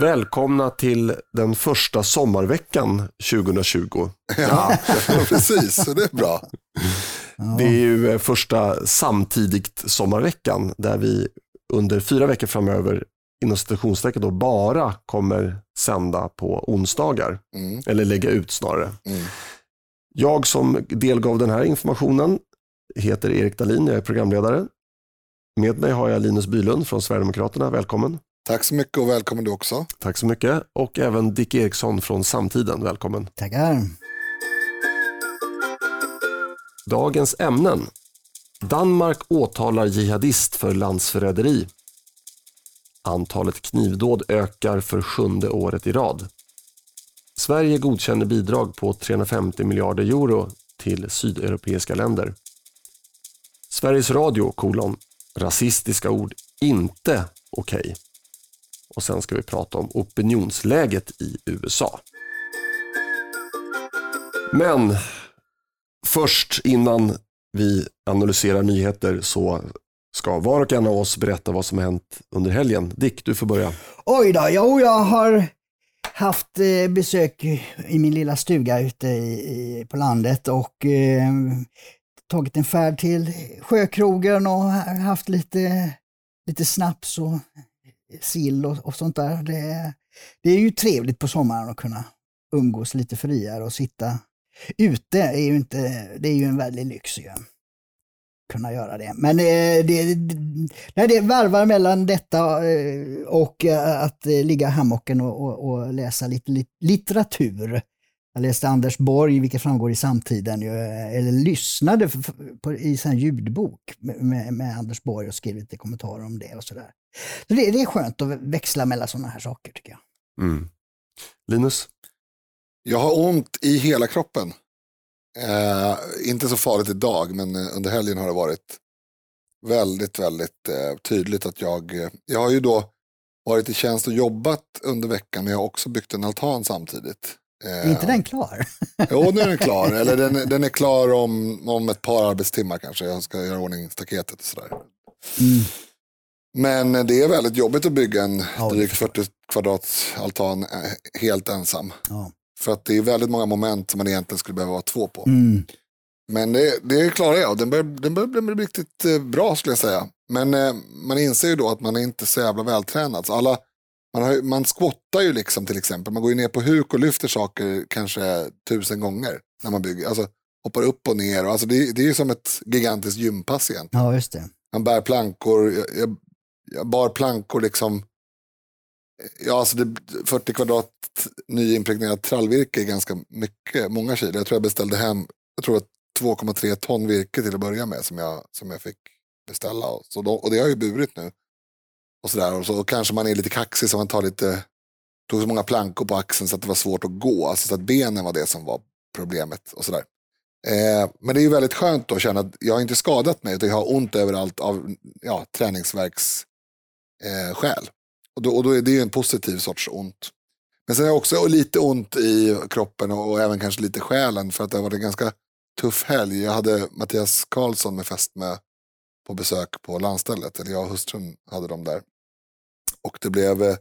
Välkomna till den första sommarveckan 2020. Ja, precis. Så det är bra. Det är ju eh, första samtidigt sommarveckan där vi under fyra veckor framöver inom citationstecken då bara kommer sända på onsdagar. Mm. Eller lägga ut snarare. Mm. Jag som delgav den här informationen heter Erik Dahlin, jag är programledare. Med mig har jag Linus Bylund från Sverigedemokraterna, välkommen. Tack så mycket och välkommen du också. Tack så mycket. Och även Dick Eriksson från Samtiden, välkommen. Tackar. Dagens ämnen. Danmark åtalar jihadist för landsförräderi. Antalet knivdåd ökar för sjunde året i rad. Sverige godkänner bidrag på 350 miljarder euro till sydeuropeiska länder. Sveriges Radio, kolon, rasistiska ord, inte okej. Och sen ska vi prata om opinionsläget i USA. Men först innan vi analyserar nyheter så ska var och en av oss berätta vad som har hänt under helgen. Dick, du får börja. Oj då, jo oh, jag har haft eh, besök i min lilla stuga ute i, på landet och eh, tagit en färd till Sjökrogen och haft lite, lite snaps och sill och, och sånt där. Det, det är ju trevligt på sommaren att kunna umgås lite friare och sitta ute. Är ju inte, det är ju en väldig lyx ju. Kunna göra det. Men eh, det, när det varvar mellan detta eh, och eh, att eh, ligga i hammocken och, och, och läsa lite litteratur. Jag läste Anders Borg, vilket framgår i samtiden, eller lyssnade på, i en ljudbok med, med Anders Borg och skrev lite kommentarer om det och sådär. Så det, det är skönt att växla mellan sådana här saker tycker jag. Mm. Linus? Jag har ont i hela kroppen. Eh, inte så farligt idag, men eh, under helgen har det varit väldigt, väldigt eh, tydligt att jag, eh, jag har ju då varit i tjänst och jobbat under veckan, men jag har också byggt en altan samtidigt. Eh, Är inte den klar? Jo, nu är den klar. Eller den, den är klar om, om ett par arbetstimmar kanske. Jag ska göra ordning staketet och sådär. Mm. Men det är väldigt jobbigt att bygga en Ja, drygt förstår 40 kvadrats altan eh, helt ensam. Ja. För att det är väldigt många moment som man egentligen skulle behöva vara två på. Mm. Men det, det klarar jag. Den börjar, den börjar bli riktigt eh, bra skulle jag säga. Men man inser ju då att man är inte så jävla vältränad. Så alla, man, har, ju- man squattar ju liksom till exempel. Man går ju ner på huk och lyfter saker kanske tusen gånger när man bygger. Alltså hoppar upp och ner. Och alltså det, det är ju som ett gigantiskt gympass egentligen. ja, just det. Man bär plankor. Jag, jag, jag bar plankor liksom. Ja, alltså det, 40 kvadrat nyimpregnerat trallvirke är ganska mycket, många kilo. Jag tror jag beställde hem, jag tror att 2,3 ton virke till att börja med som jag, som jag fick beställa. Och, så då, och det har jag ju burit nu. Och sådär, och så kanske man är lite kaxig så man tar lite, tog så många plankor på axeln så att det var svårt att gå. Alltså så att benen var det som var problemet och sådär. Eh, men det är ju väldigt skönt då att känna att jag har inte skadat mig utan jag har ont överallt av ja, träningsverks eh, skäl. Och, då, och då är det ju en positiv sorts ont. Men sen har jag också lite ont i kroppen och, och även kanske lite själen för att det har varit en ganska tuff helg. Jag hade Mattias Karlsson med fästmö på besök på landstället. Eller jag och hustrun hade dem där. Och det blev eh,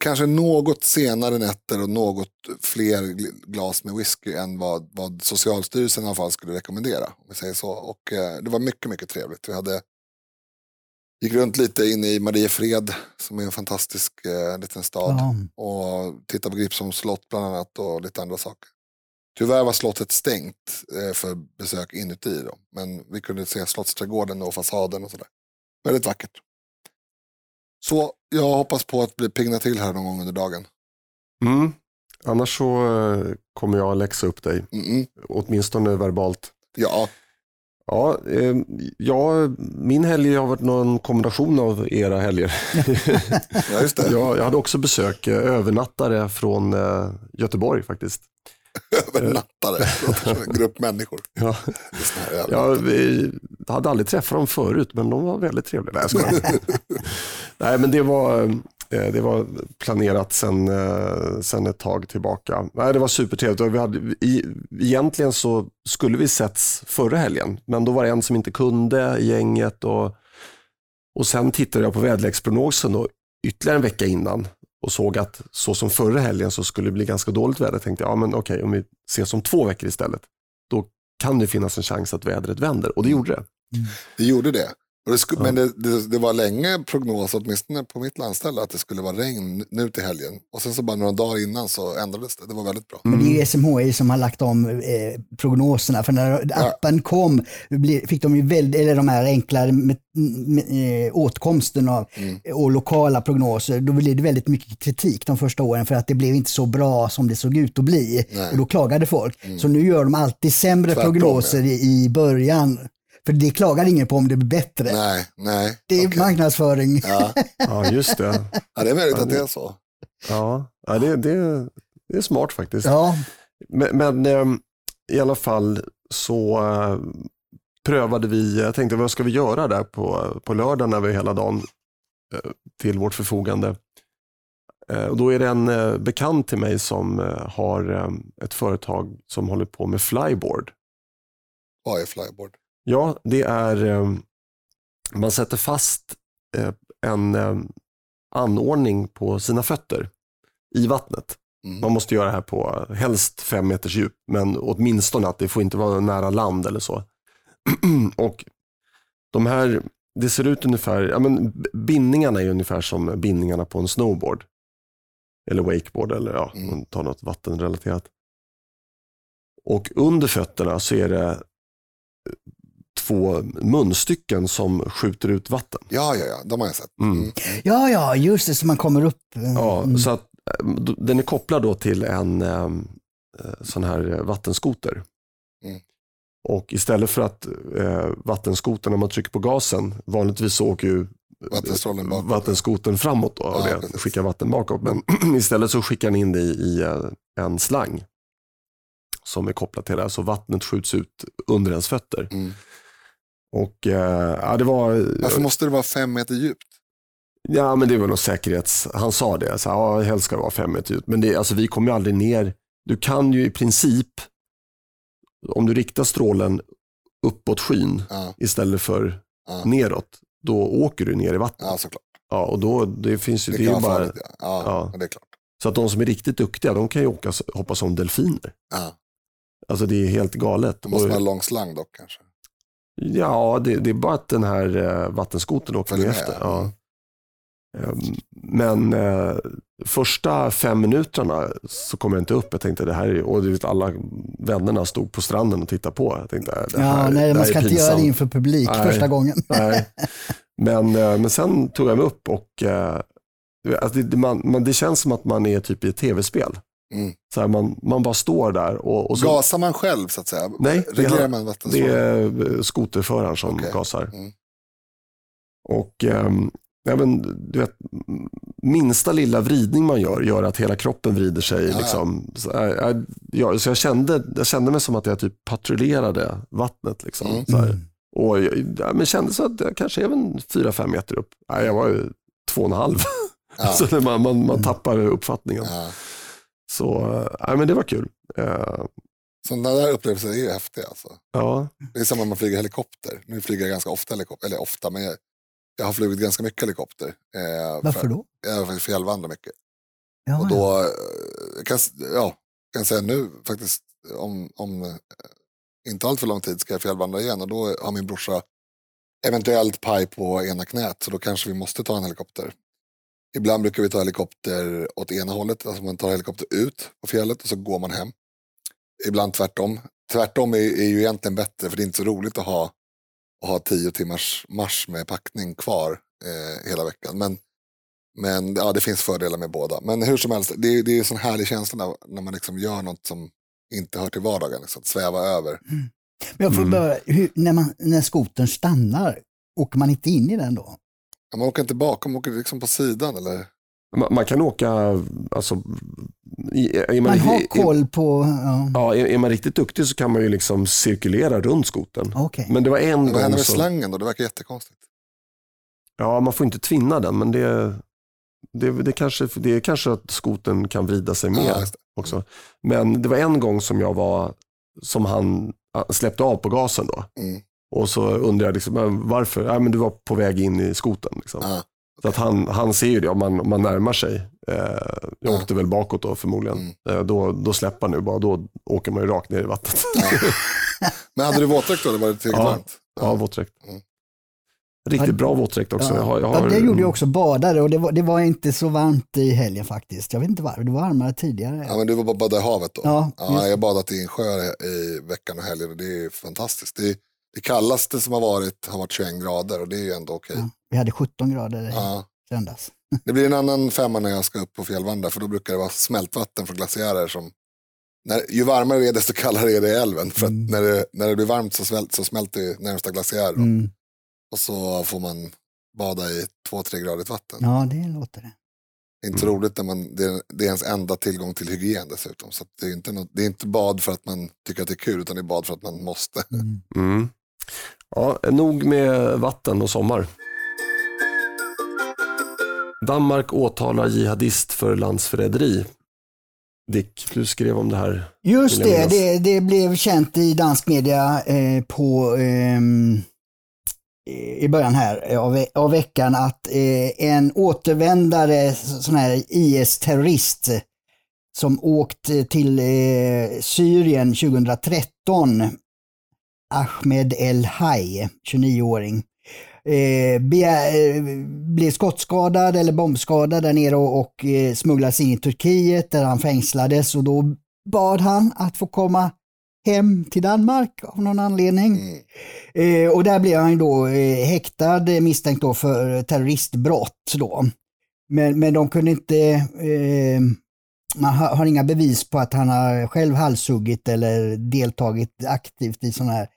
kanske något senare nätter och något fler gl- glas med whisky än vad, vad Socialstyrelsen i alla fall skulle rekommendera. Om vi säger så. Och eh, det var mycket, mycket trevligt. Vi hade gick runt lite inne i Mariefred som är en fantastisk eh, liten stad. Ja. Och tittade på Gripsholms slott bland annat och lite andra saker. Tyvärr var slottet stängt eh, för besök inuti. Då. Men vi kunde se slottsträdgården och fasaden och sådär. Väldigt vackert. Så jag hoppas på att bli pigna till här någon gång under dagen. Mm. Annars så eh, kommer jag läxa upp dig, Mm-mm. åtminstone verbalt. Ja, Ja, eh, ja, min helg har varit någon kombination av era helger. ja, just det. jag, jag hade också besök, eh, övernattare från eh, Göteborg faktiskt. Övernattare. Som en grupp människor. Ja, ja, vi hade aldrig träffat dem förut, men de var väldigt trevliga. Nej, jag skojar. Nej men det var, eh, det var planerat sen, eh, sen ett tag tillbaka. Nej, det var supertrevligt. Vi hade, i, egentligen så skulle vi setts förra helgen, men då var det en som inte kunde i gänget. Och, och sen tittade jag på väderleksprognosen då, ytterligare en vecka innan. Och såg att så som förra helgen så skulle det bli ganska dåligt väder. tänkte jag, ja men okej, om vi ses om två veckor istället, då kan det finnas en chans att vädret vänder. Och det gjorde det. Det gjorde det. Och det sku, Men det, det, det, var länge prognos, åtminstone på mitt landställe, att det skulle vara regn nu till helgen. Och sen så bara några dagar innan så ändrades det. Det var väldigt bra. Men det är ju SMHI som har lagt om eh, prognoserna. För när appen ja. kom fick de ju väldigt, eller de här enklare med, med, eh, åtkomsten av mm. och lokala prognoser. Då blev det väldigt mycket kritik de första åren för att det blev inte så bra som det såg ut att bli. Nej. Och då klagade folk. Mm. Så nu gör de alltid sämre Tvärtom, prognoser ja. i, i början. För det klagar ingen på om det blir bättre. Nej, nej. Det är okay. marknadsföring. Ja. ja, just det. Ja, det är möjligt ja, att det är så. Ja, ja det, det, det är smart faktiskt. Ja. Men, men ehm, i alla fall så äh, prövade vi, jag tänkte vad ska vi göra där på, på lördag när vi hela dagen äh, till vårt förfogande. Äh, och då är det en bekant till mig som har ett företag som håller på med flyboard. Vad är flyboard? Ja, det är, eh, man sätter fast eh, en eh, anordning på sina fötter i vattnet. Mm. Man måste göra det här på helst fem meters djup, men åtminstone att det får inte vara nära land eller så. och de här, det ser ut ungefär, ja men bindningarna är ungefär som bindningarna på en snowboard. Eller wakeboard eller ja, mm. man tar något vattenrelaterat. Och under fötterna så är det två munstycken som skjuter ut vatten. Ja, ja, ja, de har jag sett. Mm. Mm. Ja, ja, just det, så man kommer upp. Ja, mm. så att eh, den är kopplad då till en eh, sån här vattenskoter. Mm. Och istället för att eh, vattenskotern, när man trycker på gasen, vanligtvis så åker ju eh, vattenskoten framåt då, och ja, det, skickar vatten bakåt. Men istället så skickar den in det i, i en slang som är kopplad till det här, så vattnet skjuts ut under ens fötter. Mm. Och eh, ja, det var... Varför måste det vara fem meter djupt? Ja, men det var nog säkerhets... Han sa det, så här, ja, helst ska det vara fem meter djupt. Men det, alltså, vi kommer ju aldrig ner. Du kan ju i princip, om du riktar strålen uppåt skyn ja. istället för ja. neråt, då åker du ner i vattnet. Ja, såklart. Ja, och då, det finns ju, det, det är bara... Farligt, ja. Ja, det är klart. Så att de som är riktigt duktiga, de kan ju åka, hoppa som delfiner. Ja. Alltså det är helt galet. Då måste man ha lång slang dock kanske. Ja, det, det, är bara att den här uh, vattenskoten åker med efter. Ja. Um, men uh, första fem minuterna så kom jag inte upp. Jag tänkte det här är, och vet, alla vännerna stod på stranden och tittade på. Jag tänkte, det här, ja, nej, det man ska inte göra det inför publik nej, första gången. nej. Men, uh, men sen tog jag mig upp och alltså det, man, man, det känns som att man är typ i ett tv-spel. Mm. Så här, man, man bara står där. Och, och så... Gasar man själv så att säga? Nej, Reglerar man det är eh, skoterföraren som okay. gasar. Mm. Och ähm, ja, men, du vet, minsta lilla vridning man gör, gör att hela kroppen vrider sig. Ja. Liksom. Så, äh, jag, så jag, kände, jag kände mig som att jag typ patrullerade vattnet. Liksom, mm. så här. Och ja, men kände så att jag kanske är 4-5 meter upp. Nej, jag var ju två och en halv. Ja. så man, man, man mm. tappar uppfattningen. Ja. Så äh, men det var kul. Uh, Sådana där upplevelser är ju häftiga. Alltså. Ja. Det är som när man flyger helikopter. Nu flyger jag ganska ofta helikopter, eller ofta, men jag, jag har flugit ganska mycket helikopter. Eh, Varför då? Jag fjällvandrar mycket. Ja, och då eh, kan, ja, kan säga nu faktiskt, om, om eh, inte allt för lång tid ska jag fjällvandra igen och då har min brorsa eventuellt paj på ena knät så då kanske vi måste ta en helikopter. Ibland brukar vi ta helikopter åt ena hållet, alltså man tar helikopter ut på fjället och så går man hem. Ibland tvärtom. Tvärtom är, är ju egentligen bättre för det är inte så roligt att ha, att ha tio timmars marsch med packning kvar eh, hela veckan. Men, men ja, det finns fördelar med båda. Men hur som helst, det, det är en sån härlig känsla när, när man liksom gör något som inte hör till vardagen, liksom, att sväva över. Mm. Men jag får mm. bara, hur, när, man, när skotern stannar, åker man inte in i den då? Man åker inte bakom, man åker liksom på sidan eller? Man, man kan åka, alltså, är man, man har koll på... Ja, ja är, är, man riktigt duktig så kan man ju liksom cirkulera runt skoten. Okay. Men det var en men Vad händer med så... slangen då? Det verkar jättekonstigt. Ja, man får inte tvinna den, men det, det, det, kanske, det är kanske att skoten kan vrida sig mer ja, också. Men det var en gång som jag var, som han släppte av på gasen då. Mm. Och så undrar jag liksom, varför? Ja, men du var på väg in i skoten. Liksom. Ah, okay. Så att han, han ser ju det om man, om man närmar sig. Eh, jag åkte väl bakåt då förmodligen. Mm. Eh, då, då släpper nu bara, då åker man ju rakt ner i vattnet. Men hade du våtdräkt då? Eller var det tillräckligt Ja. varmt? Ja, våtdräkt. Mm. Riktigt bra våtdräkt också. Jag har, jag har, ja, det gjorde jag också, badade och det var, det var inte så varmt i helgen faktiskt. Jag vet inte varför, det var varmare tidigare. Ja, men du var bara badade i havet då? Ja, Ja, jag har badat i en sjö i veckan och helgen och det är fantastiskt. Det, det kallaste som har varit har varit 21 grader och det är ju ändå okej. Ja, vi hade 17 grader i Ja. söndags. Det blir en annan femma när jag ska upp på fjällvandra för då brukar det vara smältvatten från glaciärer som när, ju varmare det är desto kallare är det i älven. För att Mm. när, det, när det blir varmt så, smält, så smälter ju närmsta glaciär. Mm. och så får man bada i 2-3 gradigt vatten. Ja, det låter det. Det är inte Mm. roligt när man, det, är, det är ens enda tillgång till hygien dessutom. Så att det, är inte något, det är inte bad för att man tycker att det är kul utan det är bad för att man måste. Mm. Ja, nog med vatten och sommar. Danmark åtalar jihadist för landsförräderi. Dick, du skrev om det här. Just det, det, det blev känt i dansk media eh, på ehm, i början här av, av veckan att eh, en återvändare, sån här IS-terrorist som åkt till eh, Syrien 2013, Ahmed El Hay, 29-åring, eh, eh, blev skottskadad eller bombskadad där nere och, och eh, smugglades in i Turkiet där han fängslades och då bad han att få komma hem till Danmark av någon anledning. Mm. Eh, och där blev han då eh, häktad eh, misstänkt då för terroristbrott. Då. Men, men de kunde inte, eh, man har, har inga bevis på att han har själv halshuggit eller deltagit aktivt i sådana här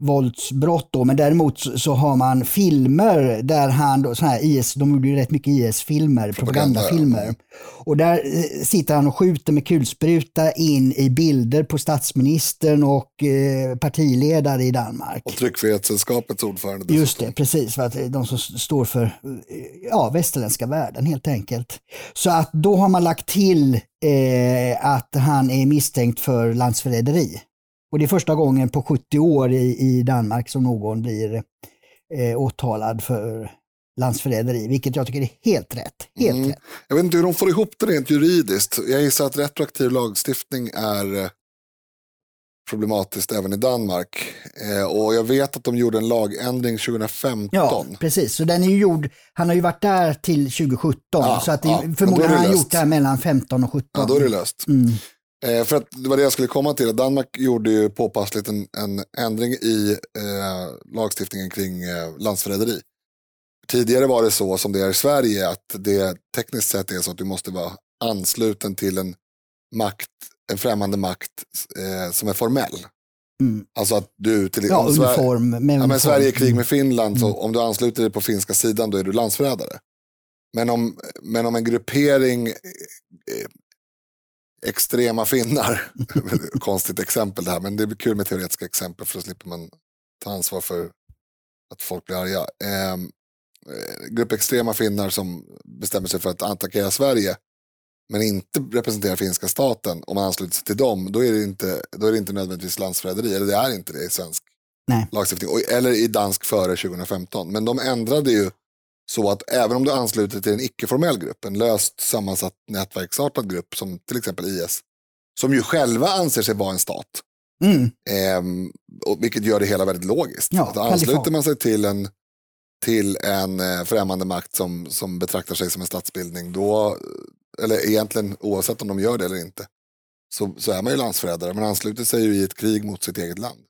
våldsbrott då, men däremot så, har man filmer där han, då, här IS, de gjorde ju rätt mycket IS-filmer, Propaganda, propagandafilmer. Och där eh, sitter han och skjuter med kulspruta in i bilder på statsministern och eh, partiledare i Danmark. Och Tryckfrihetssällskapets ordförande Just det, dessutom. precis. För att de som står för eh, ja, västerländska världen helt enkelt. Så att då har man lagt till eh, att han är misstänkt för landsförräderi. Och det är första gången på 70 år i, i Danmark som någon blir eh, åtalad för landsförräderi, vilket jag tycker är helt rätt. Helt Mm. rätt. Jag vet inte hur de får ihop det rent juridiskt. Jag gissar att retroaktiv lagstiftning är eh, problematiskt även i Danmark. Eh, och jag vet att de gjorde en lagändring 2015. Ja, precis. Så den är ju gjord, han har ju varit där till 2017, Ja, så att det, ja, förmodligen har han löst. gjort det här mellan 15 och 17. Ja, då är det löst. Mm. Eh, för att det var det jag skulle komma till. Danmark gjorde ju påpassligt en, en ändring i eh, lagstiftningen kring eh, landsförräderi. Tidigare var det så som det är i Sverige att det tekniskt sett är så att du måste vara ansluten till en makt, en främmande makt eh, som är formell. Mm. Alltså att du till Ja, om Sverige- uniform. Ja, men. Sverige är krig Mm. med Finland, så om du ansluter dig på finska sidan då är du landsförrädare. Men om, men om en gruppering eh, extrema finnar, konstigt exempel det här, men det är kul med teoretiska exempel för då slipper man ta ansvar för att folk blir arga. Eh, grupp extrema finnar som bestämmer sig för att attackera Sverige men inte representerar finska staten, om man ansluter sig till dem, då är det inte, då är det inte nödvändigtvis landsförräderi, eller det är inte det i svensk Nej. lagstiftning, eller i dansk före 2015. Men de ändrade ju så att även om du ansluter till en icke-formell grupp, en löst sammansatt nätverksartad grupp som till exempel IS, som ju själva anser sig vara en stat, Mm. ehm, och, vilket gör det hela väldigt logiskt. Ja, att ansluter man sig till en, till en eh, främmande makt som, som betraktar sig som en statsbildning, då, eller egentligen oavsett om de gör det eller inte, så, så är man ju landsförrädare. Man ansluter sig ju i ett krig mot sitt eget land.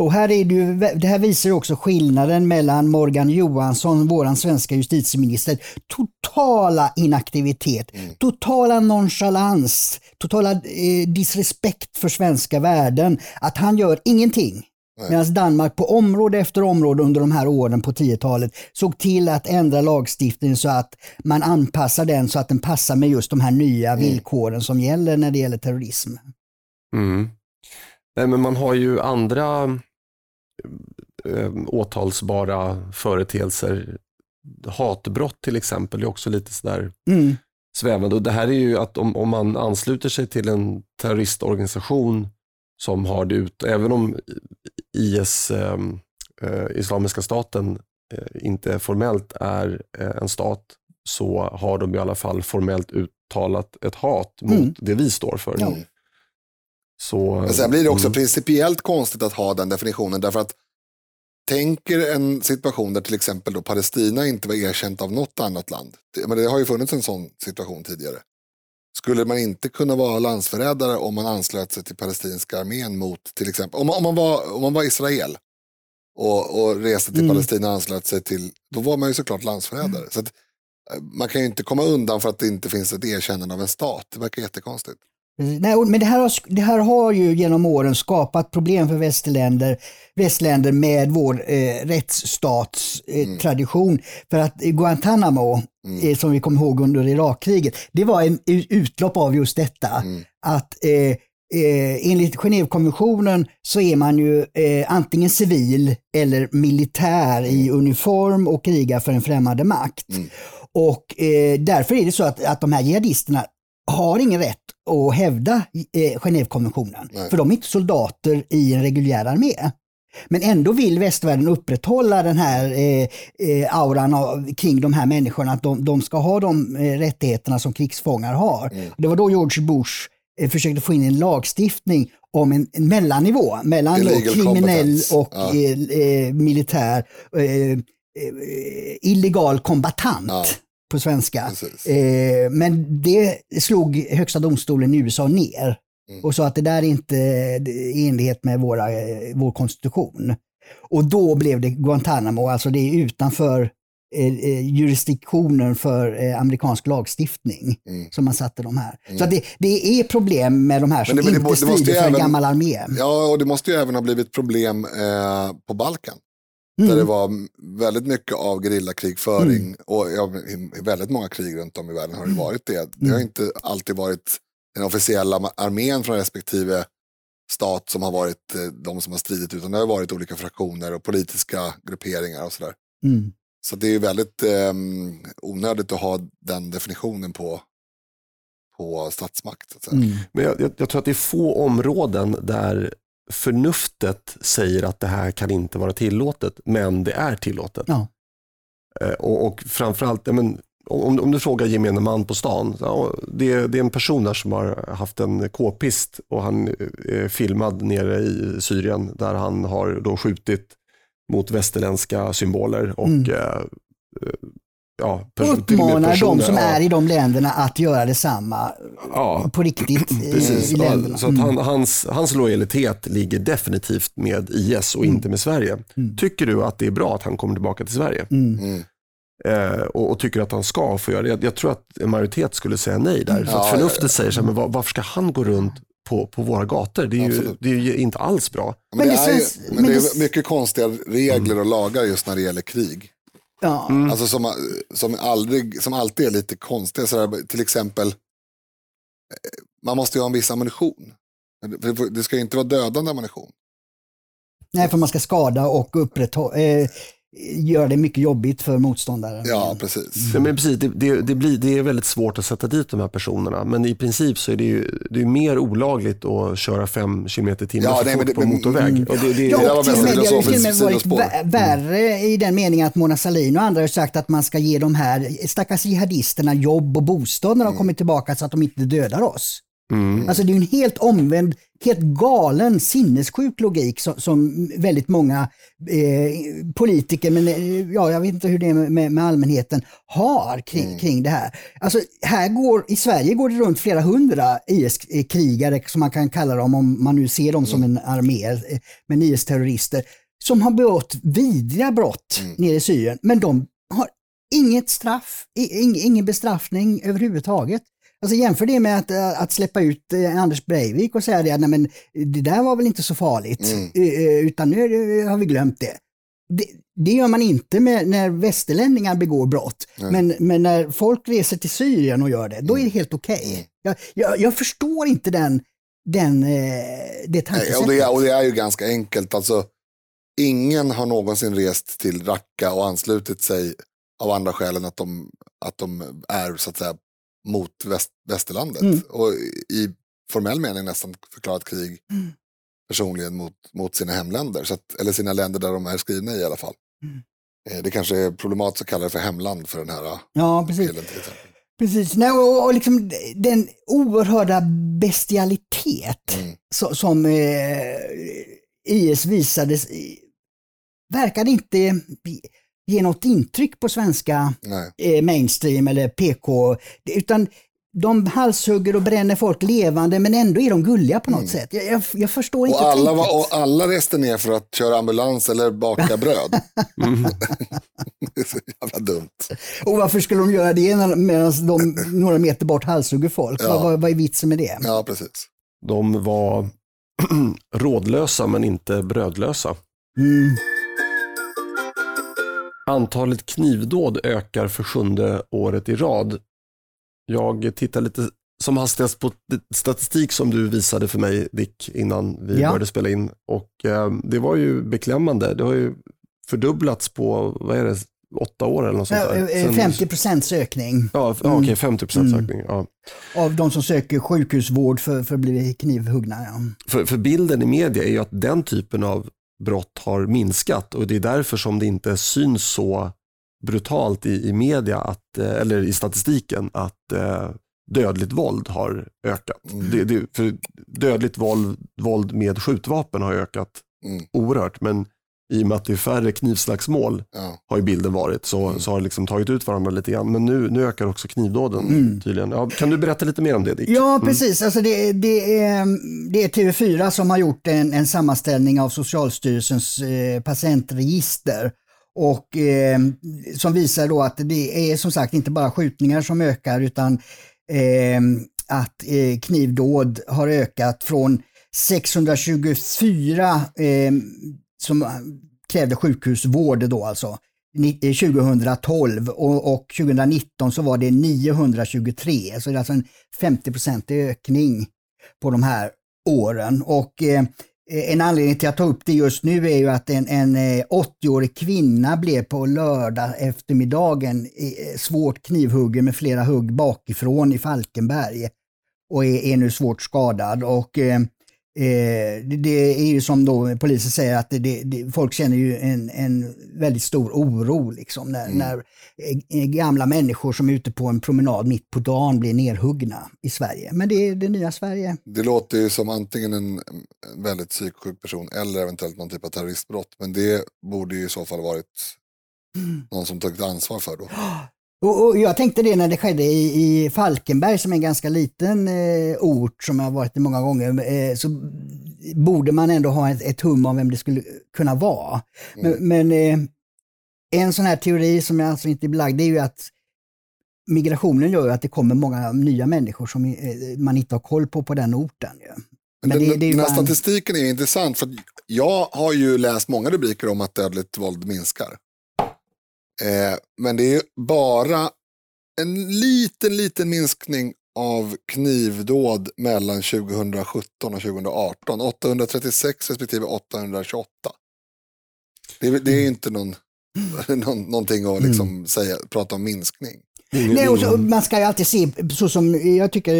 Och här är det, ju, det här visar också skillnaden mellan Morgan Johansson, våran svenska justitieminister, totala inaktivitet, Mm. totala nonchalans, totala eh, disrespekt för svenska värden. Att han gör ingenting. Medan Danmark på område efter område under de här åren på 10-talet såg till att ändra lagstiftningen så att man anpassar den så att den passar med just de här nya Mm. villkoren som gäller när det gäller terrorism. Mm. Nej, men man har ju andra eh, åtalsbara företeelser. Hatbrott till exempel är också lite sådär Mm. svävande. Och det här är ju att om, om man ansluter sig till en terroristorganisation som har det ut, även om IS, eh, eh, Islamiska staten, eh, inte formellt är eh, en stat, så har de i alla fall formellt uttalat ett hat mot Mm. det vi står för. Ja. Så, Men sen blir det också mm. principiellt konstigt att ha den definitionen därför att tänker en situation där till exempel då Palestina inte var erkänt av något annat land. Men det har ju funnits en sån situation tidigare. Skulle man inte kunna vara landsförrädare om man anslöt sig till palestinska armén mot till exempel, om man, om man, var, om man var Israel och, och reste till Mm. Palestina och anslöt sig till, då var man ju såklart landsförrädare. Så att, eh, man kan ju inte komma undan för att det inte finns ett erkännande av en stat. Det verkar jättekonstigt. Nej, men det här, har, det här har ju genom åren skapat problem för västländer, västländer med vår eh, rättsstatstradition. Eh, tradition. För att Guantanamo, eh, som vi kommer ihåg under Irakkriget, det var en utlopp av just detta. Att eh, eh, enligt Genèvekonventionen så är man ju eh, antingen civil eller militär i uniform och krigar för en främmande makt. Och eh, därför är det så att, att de här jihadisterna har ingen rätt att hävda eh, Genèvekonventionen. Nej. För de är inte soldater i en reguljär armé. Men ändå vill västvärlden upprätthålla den här eh, eh, auran av, kring de här människorna, att de, de ska ha de eh, rättigheterna som krigsfångar har. Det var då George Bush eh, försökte få in en lagstiftning om en, en mellannivå mellan kriminell och Ja. eh, eh, militär, illegal kombatant Ja. På svenska. Eh, men det slog högsta domstolen i USA ner Mm. och sa att det där är inte i enlighet med våra, eh, vår konstitution. Och då blev det Guantanamo, alltså det är utanför eh, eh, jurisdiktionen för eh, amerikansk lagstiftning Mm. som man satte de här. Så att det, det är problem med de här som Men det- men det inte det strider för en även- gammal armé. Ja, och det måste ju även ha blivit problem eh, på Balkan. Mm. Där det var m- väldigt mycket av gerillakrigföring och ja, i, väldigt många krig runt om i världen har det varit det. Det Mm. har inte alltid varit den officiella armén från respektive stat som har varit eh, de som har stridit utan det har varit olika fraktioner och politiska grupperingar och sådär. Mm. Så det är väldigt eh, onödigt att ha den definitionen på, på statsmakt. Så att säga. Mm. Men jag, jag, jag tror att det är få områden där förnuftet säger att det här kan inte vara tillåtet, men det är tillåtet. Ja. Eh, Och, och framförallt, ja, men, om, om du frågar gemene man på stan, ja, det, är- det är en person där som har haft en k-pist och han är filmad nere i Syrien där han har då skjutit mot västerländska symboler och Mm. eh, eh, ja, Uppmanar de som ja. är i de länderna att göra detsamma Ja, på riktigt Precis, i ja, länderna. så att Mm. han, hans, hans lojalitet ligger definitivt med IS och inte med Sverige. Mm. Tycker du att det är bra att han kommer tillbaka till Sverige? Mm. Mm. Eh, och, och tycker att han ska få göra det? Jag, jag tror att en majoritet skulle säga nej där. För Ja, att förnuftet ja. säger så här, men var, varför ska han gå runt på, på våra gator? Det är, ju, det är ju inte alls bra. Men, Men det, det är, ju, men det det- är mycket konstiga regler och lagar just när det gäller krig. Ja. Mm. Alltså som, som, aldrig, som alltid är lite konstiga. Sådär, till exempel, eh, man måste ju ha en viss ammunition. Det- Det det ska ju inte vara dödande ammunition. Nej, för man ska skada och upprätthålla, eh, göra det mycket jobbigt för motståndaren. Ja, precis. Ja, men precis, det, det, det, blir, det är väldigt svårt att sätta dit de här personerna. Men i princip så är det ju det är mer olagligt att köra fem kilometer i timmen Ja, nej, det- på motorväg. Och det, det, Ja, Det och till och med, det har till och med varit värre i den meningen att Mona Sahlin och andra har sagt att man ska ge de här stackars jihadisterna jobb och bostad när de kommer tillbaka så att de inte dödar oss. Mm. Alltså det är en helt omvänd, helt galen, sinnessjuk logik som, som väldigt många eh, politiker, men eh, ja, jag vet inte hur det är med, med, allmänheten, har kring, kring det här. Alltså här går, i Sverige går det runt flera hundra IS-krigare, som man kan kalla dem om man nu ser dem som en armé, eh, men IS-terrorister, som har begått vidriga brott nere i Syrien, men de har inget straff, ing, ingen bestraffning överhuvudtaget. Alltså jämför det med att, eh, att släppa ut eh, Anders Breivik och säga det, nej men det där var väl inte så farligt, Mm. eh, utan nu har vi glömt det. det. Det gör man inte med, när västerlänningar begår brott, men, men när folk reser till Syrien och gör det, då är det helt okej. Mm. Jag, jag, jag förstår inte den, den, det Nej, tankesättet. och, det är, och det är ju ganska enkelt. Alltså, ingen har någonsin rest till Raqqa och anslutit sig av andra skäl än att de, att de är så att säga mot väst, västerlandet. Mm. Och i formell mening nästan förklarat krig Mm. personligen mot, mot sina hemländer. Så att, eller sina länder där de är skrivna i alla fall. Mm. Eh, Det kanske är problematiskt att kalla det för hemland för den här eh, Ja, precis. delen till exempel. Precis, Nej, och, och liksom den oerhörda bestialitet Mm. så, som eh, IS visades i- verkade inte ge något intryck på svenska eh, mainstream eller PK, utan de halshugger och bränner folk levande men ändå är de gulliga på något sätt. Jag, jag, jag förstår inte Mm. Och alla, tänket. var, och alla reste ner för att köra ambulans eller baka bröd. Mm. det är så jävla dumt. Och varför skulle de göra det medan de några meter bort halshugger folk? Ja. Vad, vad, vad är vitsen med det? Ja, precis. De var rådlösa men inte brödlösa. Mm. Antalet knivdåd ökar för sjunde året i rad. Jag tittar lite som hastigast på statistik som du visade för mig Dick innan vi Ja. började spela in. Och eh, Det var ju beklämmande. Det har ju fördubblats på, vad är det, åtta år eller något sånt där. eh, Sen- 50 procents ökning Ja, ja, okej, 50 procents Mm. ökning. Ja. av de som söker sjukhusvård för, för att bli knivhuggna. Ja. För, för bilden i media är ju att den typen av brott har minskat och det är därför som det inte syns så brutalt i, i media, att, eh, eller i statistiken, att eh, dödligt våld har ökat. Mm. Det, det, för dödligt våld, våld med skjutvapen har ökat Mm. oerhört, men i och med att det är färre knivslagsmål Ja. har ju bilden varit, så, Mm. så har det liksom tagit ut varandra lite grann. Men nu, nu ökar också knivdåden Mm. tydligen. Ja, kan du berätta lite mer om det Dick? Ja, precis. Alltså det, det, är, det är TV4 som har gjort en, en sammanställning av Socialstyrelsens eh, patientregister. Och eh, som visar då att det är som sagt inte bara skjutningar som ökar utan eh, att eh, knivdåd har ökat från 624 eh, som eh, krävde sjukhusvård då alltså, 2012 eh, och, och 2019 så var det 923, så det är alltså en 50% ökning på de här åren. Och eh, eh, en anledning till att ta upp det just nu är ju att en, en 80-årig kvinna blev på lördag eftermiddagen svårt knivhuggen med flera hugg bakifrån i Falkenberg och är, är nu svårt skadad. Och eh, Eh, det, det är ju som då polisen säger att det, det, folk känner ju en, en väldigt stor oro liksom när, Mm. när eh, gamla människor som är ute på en promenad mitt på dagen blir nerhuggna i Sverige. Men det är det nya Sverige. Det låter ju som antingen en väldigt psyksjuk person eller eventuellt någon typ av terroristbrott. Men det borde ju i så fall varit någon som tagit ansvar för då. Och, och jag tänkte det när det skedde i, i Falkenberg som är en ganska liten eh, ort som jag har varit i många gånger, eh, så borde man ändå ha ett, ett hum om vem det skulle kunna vara. Men, men eh, en sån här teori som jag alltså inte är belagd, det är ju att migrationen gör att det kommer många nya människor som eh, man inte har koll på på den orten. Ju. Men det, det är den här statistiken är intressant för jag har ju läst många rubriker om att dödligt våld minskar. Eh, men det är ju bara en liten, liten minskning av knivdåd mellan 2017 och 2018. 836 respektive 828. Det, är- det är ju inte någon, någon, någonting att liksom säga, prata om minskning. Nej, och så, man ska ju alltid se, så som jag tycker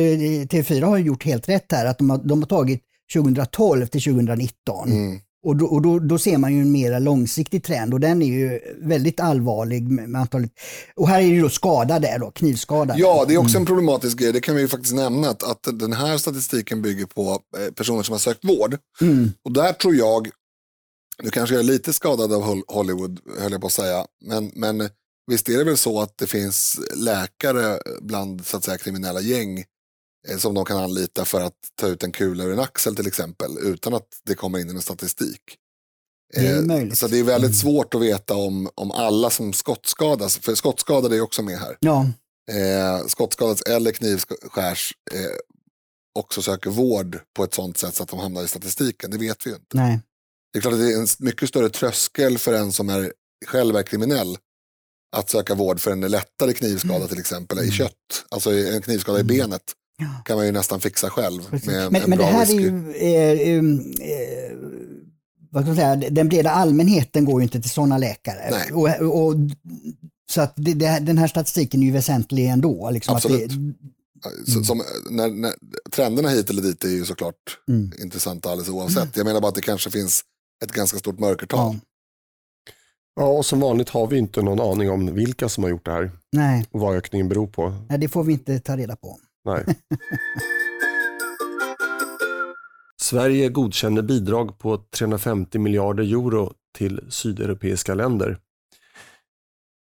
TV4 har gjort helt rätt här, att de har, de har tagit 2012 till 2019. Mm. Och, då, och då, då ser man ju en mer långsiktig trend och den är ju väldigt allvarlig med, antalet. Och här är det ju då skadade, då, knivskadade. Ja, det är också en problematisk grej. Det kan vi ju faktiskt nämna att, att den här statistiken bygger på eh, personer som har sökt vård. Mm. Och där tror jag, nu kanske jag är lite skadad av Hol- Hollywood, höll jag på att säga, men, men visst är det väl så att det finns läkare bland så att säga, kriminella gäng som de kan anlita för att ta ut en kula ur en axel till exempel, utan att det kommer in i en statistik. Det är Eh, möjligt. Så det är väldigt svårt att veta om, om alla som skottskadas, för skottskadade är också med här Ja, eh, skottskadas eller knivskärs eh, också söker vård på ett sånt sätt så att de hamnar i statistiken. Det vet vi ju inte. nej. Det är klart att det är en mycket större tröskel för en som är, själv är kriminell att söka vård för en lättare knivskada till exempel i kött. Alltså en knivskada i benet. Kan man ju nästan fixa själv. Med en, Men, en men det här är whisky. ju, eh, um, eh, vad ska man säga, den breda allmänheten går ju inte till sådana läkare. Nej. Och, och, så att det, det, den här statistiken är ju väsentlig ändå. Liksom att Absolut. det, Så, som, när, när, trenderna hit eller dit är ju såklart Mm. intressanta alldeles oavsett. Jag menar bara att det kanske finns ett ganska stort mörkertal. ja. Ja, och som vanligt har vi inte någon aning om vilka som har gjort det här Nej, och vad ökningen beror på. nej, det får vi inte ta reda på. Nej. Sverige godkänner bidrag på 350 miljarder euro till sydeuropeiska länder.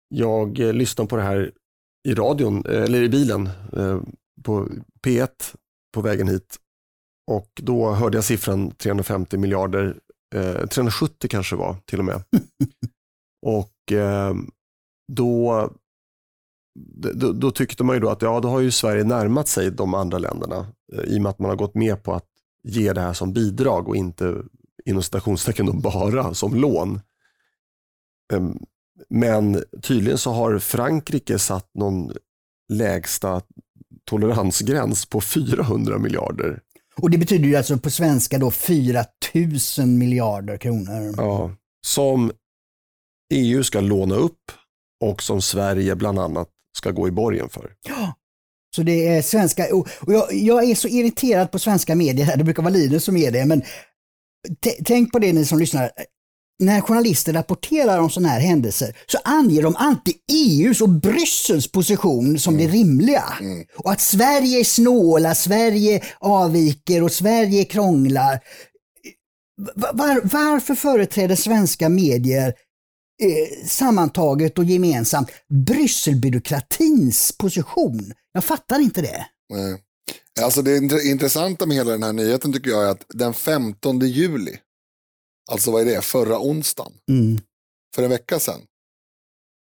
Jag eh, lyssnade på det här i radion, eh, eller i bilen eh, på P1 på vägen hit och då hörde jag siffran 350 miljarder, eh, 370 kanske var till och med. och då, då, då tyckte man ju då att ja, då har ju Sverige närmat sig de andra länderna eh, i och med att man har gått med på att ge det här som bidrag och inte inom citationstecken bara som lån. Ehm, Men tydligen så har Frankrike satt någon lägsta toleransgräns på 400 miljarder. Och det betyder ju alltså på svenska då 4 000 miljarder kronor. Ja, som EU ska låna upp och som Sverige bland annat ska gå i borgen för. Så det är svenska, och jag, jag är så irriterad på svenska medier här, det brukar vara Linus som är det, men tänk på det ni som lyssnar. När journalister rapporterar om sådana här händelser så anger de alltid EUs och Bryssels position som det rimliga. Och att Sverige är snåla, Sverige avviker och Sverige krånglar. Va- Var, varför företräder svenska medier eh, sammantaget och gemensamt Brysselbyråkratins position. Jag fattar inte det. Nej. Alltså det int- intressanta med hela den här nyheten tycker jag är att den 15 juli, alltså vad är det, förra onsdagen, Mm. för en vecka sedan,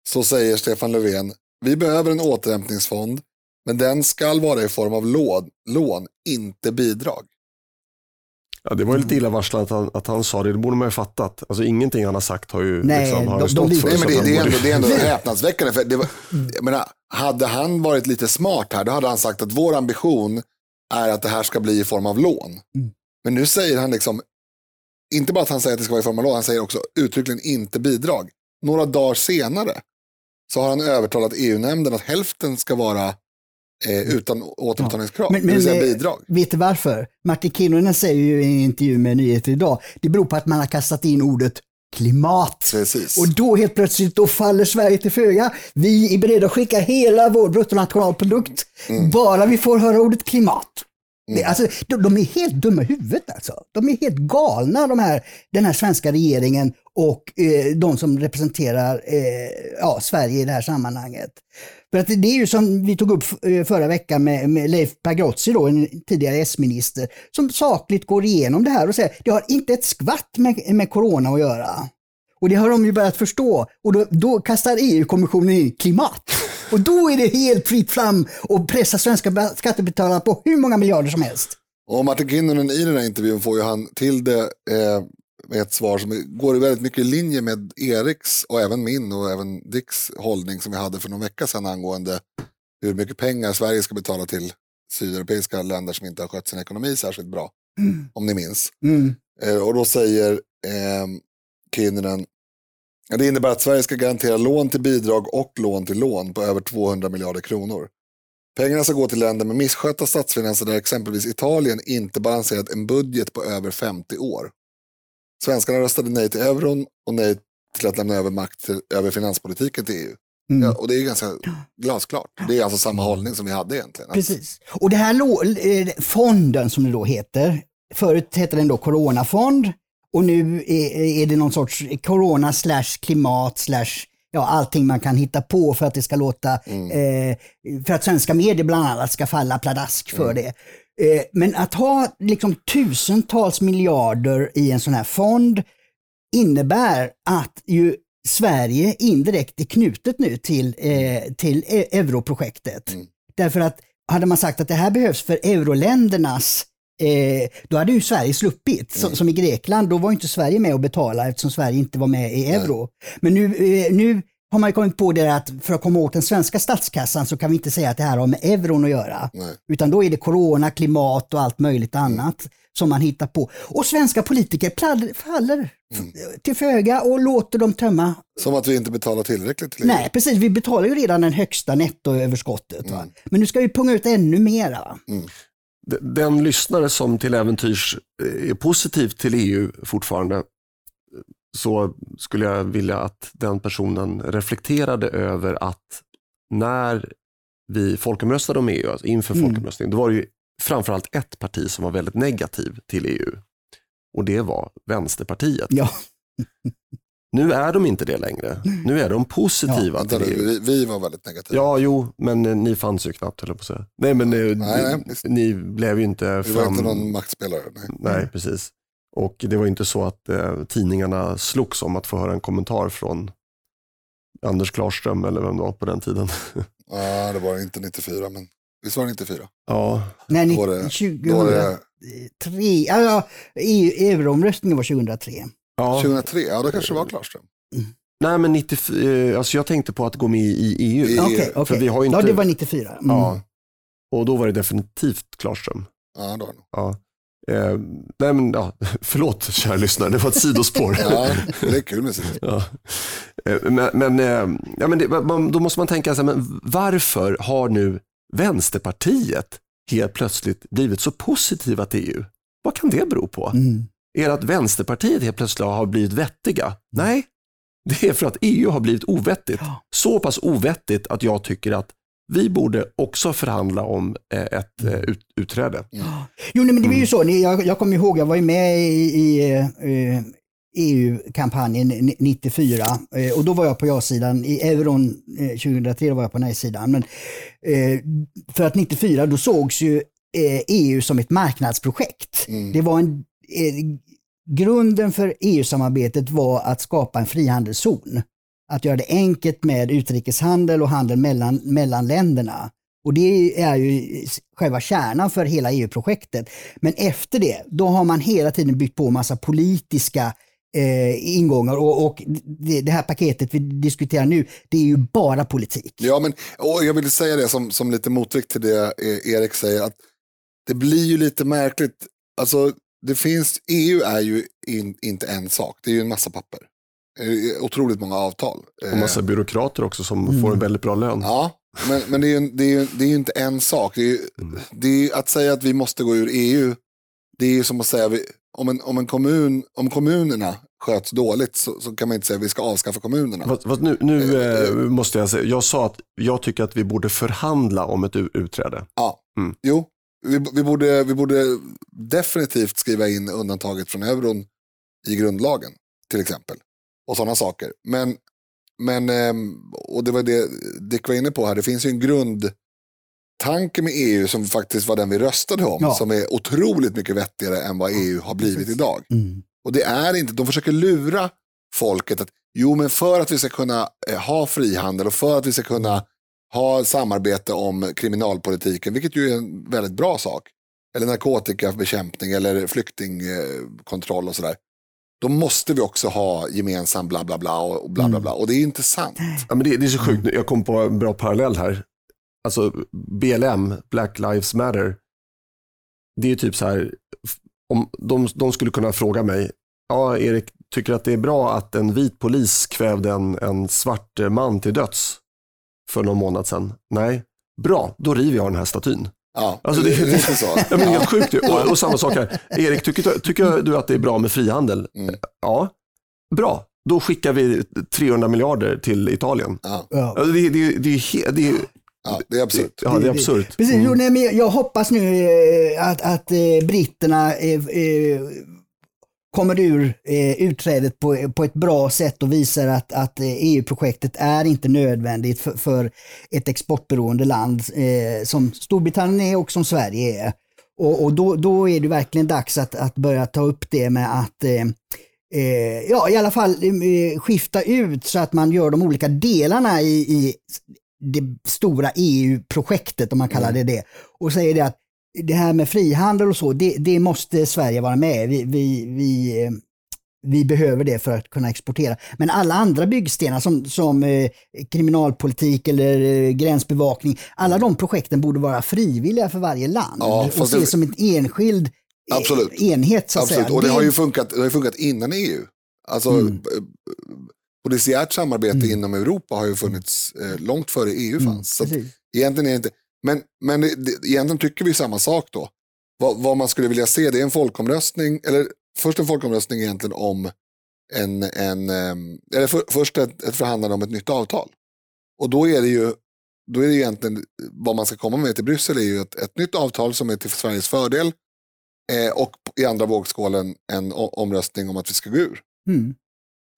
så säger Stefan Löfven, vi behöver en återhämtningsfond, men den ska vara i form av lån, lån inte bidrag. Ja, det var ju lite illavarslande att han, att han sa det, det borde man ju fattat. Alltså, ingenting han har sagt har ju, Nej, liksom, har de- ju stått de- för. Nej, men det, det, är ändå, det är ändå häpnadsväckande. För det var, jag menar, hade han varit lite smart här, då hade han sagt att vår ambition är att det här ska bli i form av lån. Mm. Men nu säger han liksom, inte bara att han säger att det ska vara i form av lån, han säger också uttryckligen inte bidrag. Några dagar senare så har han övertalat EU-nämnden att hälften ska vara eh, utan återbetalningskrav, Men- det vill men, säga eh, bidrag. Vet du varför? Martin Kinnunen säger ju i en intervju med Nyheter idag, det beror på att man har kastat in ordet klimat. Precis. Och då helt plötsligt då faller Sverige till föga. Vi är beredda att skicka hela vår bruttonationalprodukt Mm. bara vi får höra ordet klimat. Det, alltså, de, de är helt dumma i huvudet alltså. De är helt galna de här, den här svenska regeringen och eh, de som representerar eh, ja, Sverige i det här sammanhanget. För att det, är ju som vi tog upp eh, förra veckan med, med Leif Pagrotsky, då, en tidigare S-minister, som sakligt går igenom det här och säger det har inte ett skvatt med, med corona att göra. Och det har de ju börjat förstå. Och då, då kastar EU-kommissionen in klimat. Och då är det helt fritt fram och pressa svenska skattebetalare på hur många miljarder som helst. Och Martin Kinnunen i den här intervjun får ju han till det eh, med ett svar som går väldigt mycket i linje med Eriks och även min och även Dicks hållning som vi hade för någon vecka sedan angående hur mycket pengar Sverige ska betala till sydeuropeiska länder som inte har skött sin ekonomi särskilt bra. Om ni minns. Mm. Eh, och då säger eh, Kinnunen det innebär att Sverige ska garantera lån till bidrag och lån till lån på över 200 miljarder kronor. Pengarna ska gå till länder med misskötta statsfinanser där exempelvis Italien inte balanserat en budget på över 50 år. Svenskarna röstade nej till euron och nej till att lämna över makt till, över finanspolitiken till EU. Mm. Ja, och det är ganska glasklart. Det är alltså samma hållning som vi hade egentligen. Precis. Och det här eh, fonden som det då heter, förut hette den då coronafond och nu är, är det någon sorts corona slash klimat slash ja, allting man kan hitta på för att det ska låta, eh, för att svenska medier bland annat ska falla pladask för det. Eh, men att ha liksom tusentals miljarder i en sån här fond innebär att ju Sverige indirekt är knutet nu till, eh, till e- europrojektet. Därför att hade man sagt att det här behövs för euroländernas Eh, då hade ju Sverige sluppit. Som, som i Grekland, då var inte Sverige med och betala eftersom Sverige inte var med i euro. Men nu, eh, nu har man ju kommit på det att för att komma åt den svenska statskassan så kan vi inte säga att det här har med euron att göra. Nej. Utan då är det corona, klimat och allt möjligt annat som man hittar på. Och svenska politiker pladd, faller f- till föga och låter dem tömma. Som att vi inte betalar tillräckligt till EU. Nej, precis. Vi betalar ju redan den högsta nettoöverskottet. Va? Men nu ska vi punga ut ännu mera. Va? D- Den lyssnare som till äventyrs eh, är positiv till EU fortfarande, så skulle jag vilja att den personen reflekterade över att när vi folkomröstade om EU, alltså inför Mm. folkomröstningen, då var det ju framförallt ett parti som var väldigt negativ till EU. Och det var Vänsterpartiet. Ja. Nu är de inte det längre. Nu är de positiva Vänta till EU. vi, vi var väldigt negativa. Ja, jo, men eh, ni fanns ju knappt höll jag på att säga. Nej, men eh, Nej, ni, nej, ni blev ju inte vi var fram... inte någon maktspelare. Nej. Nej, precis. Och det var inte så att eh, tidningarna slogs om att få höra en kommentar från Anders Klarström eller vem det var på den tiden. Ja, det var inte 94, men visst var det 94? ja, Nej, Då var det- 2003. Då var det Ja, ja, EU euroomröstningen var 2003. ja. 2003, ja då kanske det var Klarström. Nej, men 94, eh, alltså jag tänkte på att gå med i EU. I- Okej, För okej. vi har ju Ja, inte- det var 94. Mm. Ja. Och då var det definitivt Klarström. Ja, nog. Ja. Eh, nej, men, ja, förlåt kära lyssnare, det var ett sidospår. Ja, det är kul med sitt. Ja. Eh, Men, men, eh, ja, men det, man, då måste man tänka så här, men varför har nu Vänsterpartiet helt plötsligt blivit så positiva till EU? Vad kan det bero på? Mm. Är det att Vänsterpartiet helt plötsligt har blivit vettiga? Nej, det är för att EU har blivit ovettigt. Ja. Så pass ovettigt att jag tycker att vi borde också förhandla om eh, ett eh, ut, utträde. Jo, nej, men det var ju Mm. så. Jag, jag kommer ihåg, jag var ju med i, i eh, EU-kampanjen ni- 94 eh, och då var jag på ja-sidan. I euron eh, 2003 var jag på nej-sidan. Men, eh, för att 94 då sågs ju eh, EU som ett marknadsprojekt. Mm. Det var en, eh, grunden för EU-samarbetet var att skapa en frihandelszon. Att göra det enkelt med utrikeshandel och handel mellan, mellan länderna. Och det är ju själva kärnan för hela EU-projektet. Men efter det, då har man hela tiden byggt på massa politiska eh, ingångar och, och det, det här paketet vi diskuterar nu, det är ju bara politik. Ja, men och jag vill säga det som, som lite motvikt till det eh, Erik säger, att det blir ju lite märkligt. Alltså, det finns, EU är ju in, inte en sak, det är ju en massa papper. Eh, Otroligt många avtal. Och Eh, massa byråkrater också som Mm. får en väldigt bra lön. Ja, men, men det, är ju, det, är ju, det är inte en sak. Det är, ju, Mm. det är att säga att vi måste gå ur EU, det är ju som att säga om, en, om, en kommun, om kommunerna sköts dåligt så, så kan man inte säga att vi ska avskaffa kommunerna. Fast, fast nu nu eh, måste jag säga, jag sa att jag tycker att vi borde förhandla om ett utträde. Ja, Mm. jo, vi, vi, borde, vi borde definitivt skriva in undantaget från euron i grundlagen till exempel. Och sådana saker. Men, men ehm, och det var det Dick var inne på här, det finns ju en grundtanke med EU som faktiskt var den vi röstade om, Ja. som är otroligt mycket vettigare än vad EU har blivit idag. Mm. Och det är inte, de försöker lura folket att jo men för att vi ska kunna eh, ha frihandel och för att vi ska kunna ha samarbete om kriminalpolitiken, vilket ju är en väldigt bra sak, eller narkotikabekämpning eller flyktingkontroll och sådär. Då måste vi också ha gemensam bla bla bla och bla bla bla. Och det är inte sant. Ja, men det, det är så sjukt, jag kom på en bra parallell här. Alltså BLM, Black Lives Matter, det är ju typ så här, om de, de skulle kunna fråga mig, ja Erik, tycker du att det är bra att en vit polis kvävde en, en svart man till döds för någon månad sedan? Nej, bra, då river jag den här statyn. Ja, Alltså, det- det, det är så. Ja, men helt sjukt ju. och, och samma sak här. Erik, tycker, tycker du att det är bra med frihandel? Mm. Ja, bra. Då skickar vi 300 miljarder till Italien. Ja, Ja. Alltså, det, det, det, är det, är- ja, det är absurt. ja, det är absurt. Precis, Mm. jo, nej, men jag- jag hoppas nu eh, att, att eh, britterna eh, kommer ur eh, utträdet på, på ett bra sätt och visar att, att eh, EU-projektet är inte nödvändigt för, för ett exportberoende land eh, som Storbritannien är och som Sverige är. Och, och då, då är det verkligen dags att, att börja ta upp det med att eh, eh, ja, i alla fall eh, skifta ut så att man gör de olika delarna i, i det stora EU-projektet, om man kallar det det, och säger det att det här med frihandel och så, det, det måste Sverige vara med vi, vi, vi, eh, vi behöver det för att kunna exportera. Men alla andra byggstenar som, som eh, kriminalpolitik eller eh, gränsbevakning, alla de projekten borde vara frivilliga för varje land Ja, och ses det- som en enskild Absolut. enhet. Så att Absolut, säga. och det har ju funkat, det har funkat innan EU. Alltså, Mm. polisiärt samarbete Mm. inom Europa har ju funnits eh, långt före EU Mm, fanns. Så att precis. egentligen är det inte, men, men det, det, egentligen tycker vi samma sak då. Vad, vad man skulle vilja se det är en folkomröstning, eller först en folkomröstning egentligen om en, en ehm, eller för, först ett, ett förhandlande om ett nytt avtal. Och då är det ju då är det egentligen vad man ska komma med till Bryssel är ju ett, ett nytt avtal som är till Sveriges fördel eh, och i andra vågskålen en omröstning om att vi ska gå ur. Mm.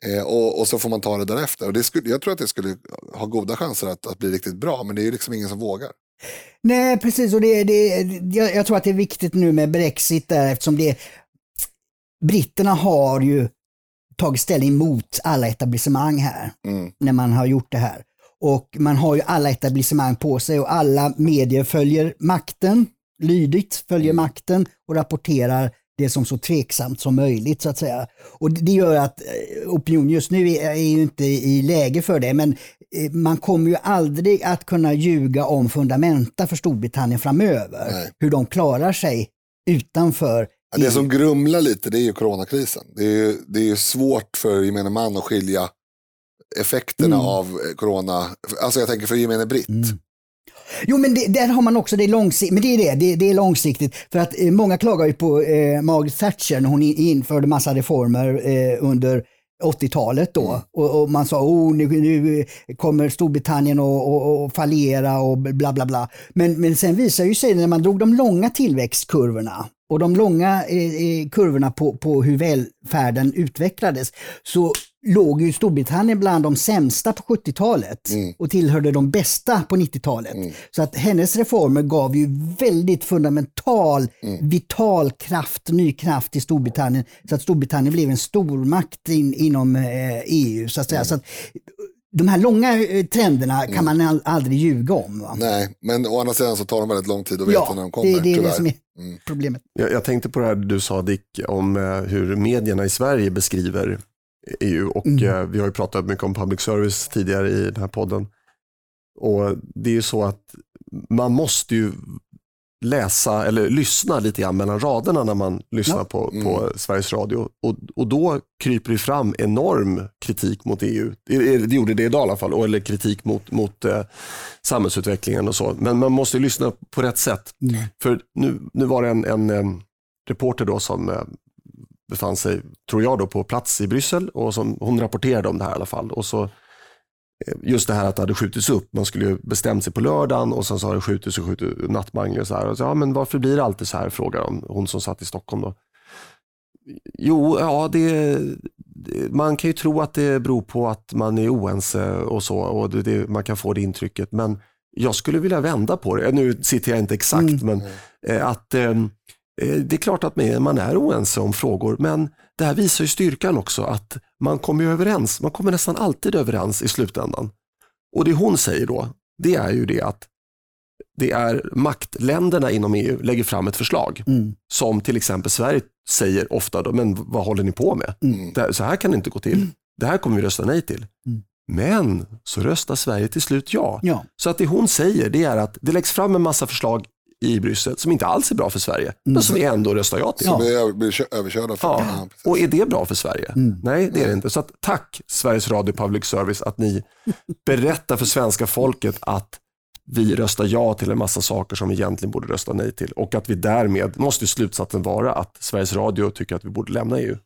Eh, och, och, så får man ta det därefter. Och det skulle, jag tror att det skulle ha goda chanser att, att bli riktigt bra, men det är ju liksom ingen som vågar. Nej, precis. Och det, det, jag, jag tror att det är viktigt nu med Brexit där, eftersom det, britterna har ju tagit ställning mot alla etablissemang här, mm. när man har gjort det här. Och man har ju alla etablissemang på sig och alla medier följer makten, lydigt följer mm. makten och rapporterar det som så tveksamt som möjligt så att säga. Och det gör att eh, opinion just nu är, är ju inte i läge för det, men eh, man kommer ju aldrig att kunna ljuga om fundamenta för Storbritannien framöver. Nej. Hur de klarar sig utanför Ja, det som grumlar lite det är ju coronakrisen. Det är ju, det är ju svårt för gemene man att skilja effekterna mm. av corona. Alltså jag tänker för gemene britt. Mm. Jo men det, där har man också det långsiktigt, men det är det, det, det är långsiktigt. För att eh, många klagar ju på eh, Margaret Thatcher när hon införde massa reformer eh, under 80-talet då. Mm. Och, och, man sa oh, nu, nu kommer Storbritannien att fallera och bla bla bla. Men, men sen visar ju sig när man drog de långa tillväxtkurvorna och de långa eh, eh kurvorna på, på hur välfärden utvecklades så låg ju Storbritannien bland de sämsta på 70-talet mm. och tillhörde de bästa på 90-talet. Mm. Så att hennes reformer gav ju väldigt fundamental, mm. vital kraft, ny kraft i Storbritannien. Så att Storbritannien blev en stormakt in, inom eh, EU. Så att säga. Mm. Så att, de här långa eh, trenderna kan mm. man aldrig ljuga om. Va? Nej, men å andra sidan så tar de väldigt lång tid att veta ja, när de kommer. Det, det är det som är mm. problemet. Jag, jag, tänkte på det här du sa Dick, om eh, hur medierna i Sverige beskriver EU och mm. eh, vi har ju pratat mycket om public service tidigare i den här podden. Och det är ju så att man måste ju läsa eller lyssna lite grann mellan raderna när man lyssnar ja. på, på mm. Sveriges Radio. Och, och då kryper det fram enorm kritik mot EU. Det, gjorde det idag i alla fall, eller kritik mot, mot eh, samhällsutvecklingen och så. Men man måste lyssna på rätt sätt. Mm. För nu, nu var det en, en, en reporter då som eh, befann sig, tror jag, då, på plats i Bryssel och som, hon rapporterade om det här i alla fall. Och så, eh, just det här att det hade skjutits upp. Man skulle ju bestämt sig på lördagen och sen så har det skjutits och skjutits nattmangel så här. Och så, ja, men varför blir det alltid så här, frågar hon, hon som satt i Stockholm då. Jo, ja, det, man kan ju tro att det beror på att man är oense och så och det, det, man kan få det intrycket. Men jag skulle vilja vända på det. Nu citerar jag inte exakt, mm. men eh, att Eh, det är klart att man är oense om frågor, men det här visar ju styrkan också att man kommer överens. Man kommer nästan alltid överens i slutändan. Och det hon säger då, det är ju det att det är maktländerna inom EU lägger fram ett förslag mm. som till exempel Sverige säger ofta, då, men vad håller ni på med? Mm. Här, så här kan det inte gå till. Mm. Det här kommer vi rösta nej till. Mm. Men så röstar Sverige till slut ja. ja. Så att det hon säger det är att det läggs fram en massa förslag i Bryssel som inte alls är bra för Sverige, mm. men som vi ändå röstar ja till. Som vi blir överkörda för. Ja. ja och är det bra för Sverige? Mm. Nej, det är det inte. Så att, tack Sveriges Radio Public Service att ni berättar för svenska folket att vi röstar ja till en massa saker som vi egentligen borde rösta nej till och att vi därmed måste slutsatsen vara att Sveriges Radio tycker att vi borde lämna EU. Mm.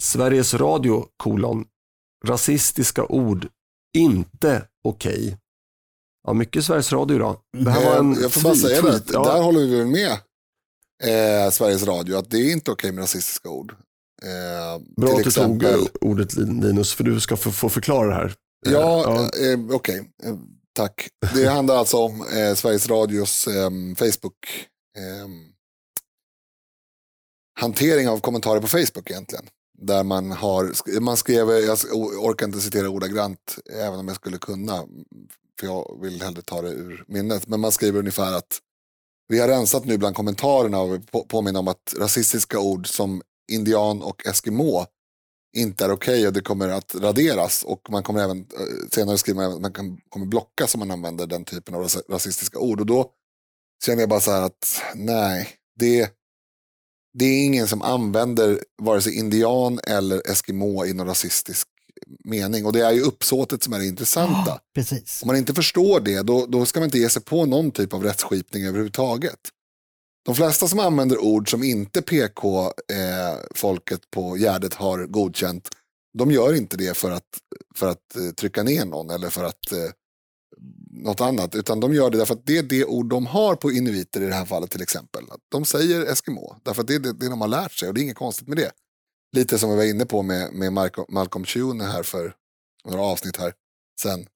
Sveriges Radio, kolon, rasistiska ord, inte okej. Okay. Ja, mycket Sveriges Radio idag. Det här var en jag får bara säga det, ja. där håller vi väl med eh, Sveriges Radio, att det är inte okej med rasistiska ord. Eh, Bra att exempel... du tog ordet Linus, för du ska få, förklara det här. Ja, ja. Eh, okej. Okay. Eh, tack. Det handlar alltså om eh, Sveriges Radios eh, Facebook hantering av kommentarer på Facebook egentligen. Där man har, man skrev, jag orkar inte citera ordagrant, även om jag skulle kunna, för jag vill hellre ta det ur minnet. Men man skriver ungefär att vi har rensat nu bland kommentarerna och på, påminner om att rasistiska ord som indian och eskimo inte är okej okay och det kommer att raderas. Och man kommer även, eh, senare skriver man att man kan, kommer blocka som man använder den typen av rasistiska ord. Och då känner jag bara så här att nej, det, det är ingen som använder vare sig indian eller eskimo i någon rasistisk mening. Och det är ju uppsåtet som är det intressanta. Oh, precis. Om man inte förstår det, då, då ska man inte ge sig på någon typ av rättsskipning överhuvudtaget. De flesta som använder ord som inte PK-folket eh, på Gärdet har godkänt, de gör inte det för att, för att eh, trycka ner någon eller för att eh, något annat, utan de gör det därför att det är det ord de har på inuiter i det här fallet till exempel. De säger Eskimo, därför att det är det, det de har lärt sig och det är inget konstigt med det. Lite som vi var inne på med, med Malcolm Tune här för några avsnitt här sen.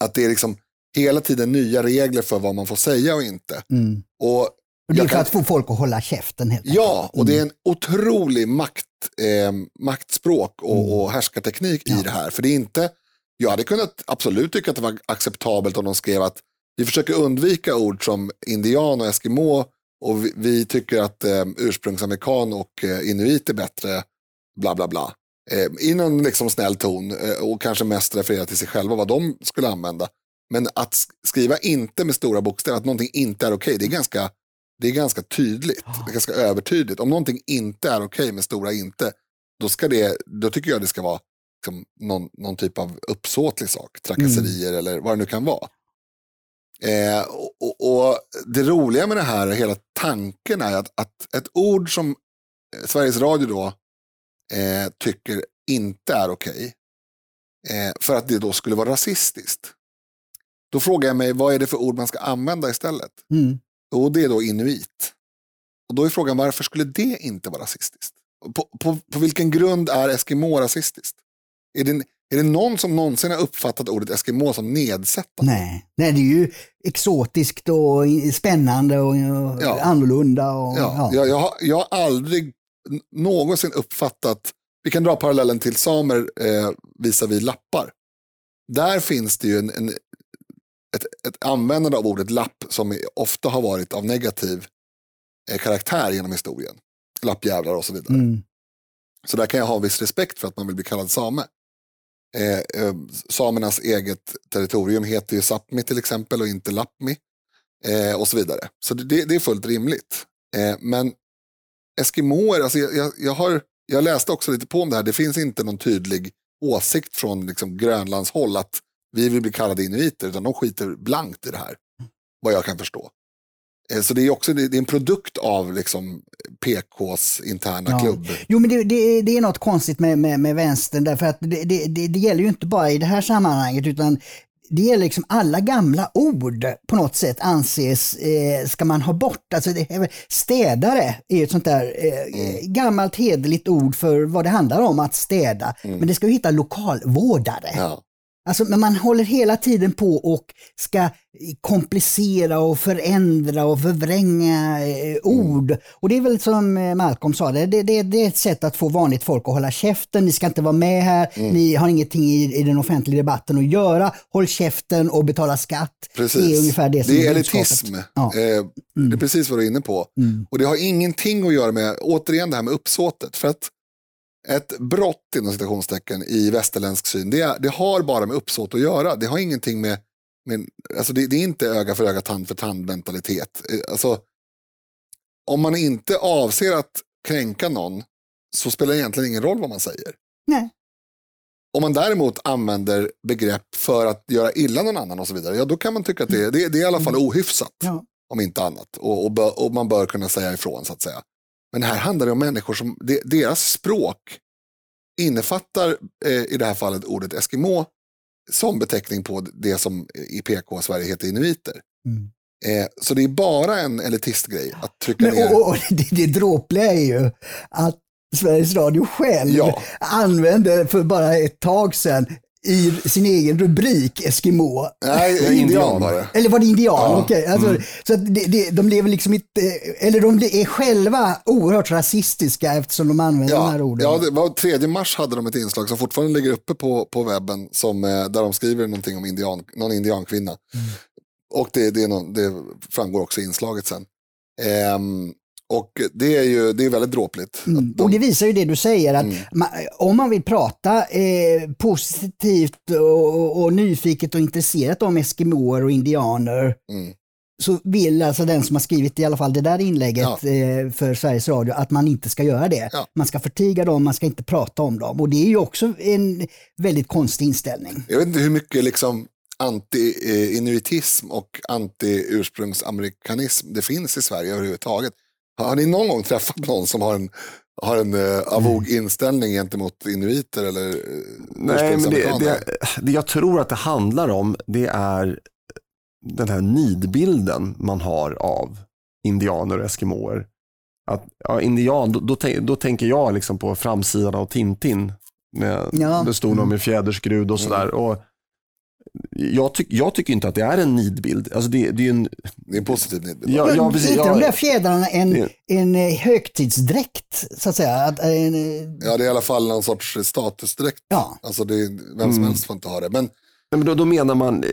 Att det är liksom hela tiden nya regler för vad man får säga och inte. Mm. Och det är för att få folk att hålla käften helt Ja, och det är en otrolig makt, eh, maktspråk och, mm. och härskarteknik ja. i det här. För det är inte, jag hade kunnat absolut tycka att det var acceptabelt om de skrev att vi försöker undvika ord som indian och eskimo och vi, vi tycker att eh, ursprungsamerikan och eh, inuit är bättre, bla bla bla. Eh, I någon liksom snäll ton eh, och kanske mest referera till sig själva vad de skulle använda. Men att skriva inte med stora bokstäver, att någonting inte är okej, okay, det är ganska det är ganska tydligt, det är ganska övertydligt. Om någonting inte är okej okay med stora inte, då, ska det, då tycker jag det ska vara liksom någon, någon typ av uppsåtlig sak, trakasserier mm. eller vad det nu kan vara. Eh, och, och, Det roliga med det här, hela tanken är att, att ett ord som Sveriges Radio då eh, tycker inte är okej, eh, för att det då skulle vara rasistiskt. Då frågar jag mig, vad är det för ord man ska använda istället? Mm. Och det är då inuit. Och då är frågan varför skulle det inte vara rasistiskt? På, på, på vilken grund är Eskimo rasistiskt? Är det, är det någon som någonsin har uppfattat ordet Eskimo som nedsättande? Nej, Nej det är ju exotiskt och spännande och, och ja. annorlunda. Och, ja. ja. Jag, jag, har, jag har aldrig någonsin uppfattat, vi kan dra parallellen till samer eh, visavi lappar. Där finns det ju en, en ett, ett användande av ordet lapp som ofta har varit av negativ eh, karaktär genom historien. Lappjävlar och så vidare. Mm. Så där kan jag ha viss respekt för att man vill bli kallad same. Eh, eh, samernas eget territorium heter ju Sápmi till exempel och inte Lappmi. Eh, och så vidare. Så det, det är fullt rimligt. Eh, men Eskimoer, alltså jag, jag, jag, har, jag läste också lite på om det här, det finns inte någon tydlig åsikt från liksom Grönlands håll att vi vill bli kallade inuiter, utan de skiter blankt i det här. Vad jag kan förstå. Eh, så det är också det är en produkt av liksom PKs interna ja. klubb. Jo, men det, det, det, är något konstigt med, med, med vänstern, därför att det, det, det, gäller ju inte bara i det här sammanhanget, utan det gäller liksom alla gamla ord på något sätt anses, eh, ska man ha bort. Alltså det är, städare är ett sånt där eh, mm. gammalt hederligt ord för vad det handlar om att städa. Mm. Men det ska ju hitta lokalvårdare. Ja. Alltså, men man håller hela tiden på och ska komplicera och förändra och förvränga eh, ord. Och det är väl som eh, Malcolm sa, det, det, det, är ett sätt att få vanligt folk att hålla käften. Ni ska inte vara med här, mm. ni har ingenting i, i den offentliga debatten att göra. Håll käften och betala skatt. Precis. Det är ungefär det som Det är elitism. Ja. Eh, mm. Det är precis vad du är inne på. Mm. Och det har ingenting att göra med, återigen det här med uppsåtet. För att ett brott inom citationstecken i västerländsk syn, det, det, har bara med uppsåt att göra. Det har ingenting med, med alltså det, det, är inte öga för öga, tand för tand mentalitet. Eh, alltså, om man inte avser att kränka någon så spelar det egentligen ingen roll vad man säger. Nej. Om man däremot använder begrepp för att göra illa någon annan och så vidare, ja då kan man tycka att det, det, det är i alla fall mm. ohyfsat. Ja. Om inte annat. Och, och, och, man bör kunna säga ifrån så att säga. Men här handlar det om människor som, deras språk innefattar eh, i det här fallet ordet Eskimo som beteckning på det som i PK-Sverige heter inuiter. Mm. Eh, så det är bara en elitistgrej att trycka Men, ner. Och, och, det, det dråpliga är ju att Sveriges Radio själv ja. använde för bara ett tag sedan i sin egen rubrik Eskimo. Nej, indian var det. Eller var det indian? Ja. Okej. Okay. Alltså, mm. Så att det, det, de lever liksom inte, eller de är själva oerhört rasistiska eftersom de använder ja. de här orden. Ja, det var 3 mars hade de ett inslag som fortfarande ligger uppe på, på webben som, eh, där de skriver någonting om indian, någon indiankvinna. Mm. Och det, det, någon, det, framgår också i inslaget sen. Um, och det är ju det är väldigt dråpligt. Mm. De... Och det visar ju det du säger att mm. man, om man vill prata eh, positivt och, och, nyfiket och intresserat om eskimoer och indianer mm. så vill alltså den som har skrivit i alla fall det där inlägget ja. eh, för Sveriges Radio att man inte ska göra det. Ja. Man ska förtiga dem, man ska inte prata om dem och det är ju också en väldigt konstig inställning. Jag vet inte hur mycket liksom anti-inuitism och anti-ursprungsamerikanism det finns i Sverige överhuvudtaget. Har ni någon gång träffat någon som har en, har en uh, avog inställning gentemot inuiter eller uh, Nej, men det, det, det jag tror att det handlar om det är den här nidbilden man har av indianer och eskimoer. Att, ja, indian, då, då, då, tänker jag liksom på framsidan av Tintin med, ja. det stod någon med fjäderskrud och sådär. Och jag, tyck, jag tycker inte att det är en nidbild. Alltså det, det är en, det är en positiv nidbild. Ja, ja, precis, inte ja, de där fjädrarna en, det, en eh, högtidsdräkt, så att säga? Att, en, ja, det är i alla fall någon sorts statusdräkt. Ja. Alltså det, vem som mm. helst får inte ha det. Men Nej, men då, då, menar man eh,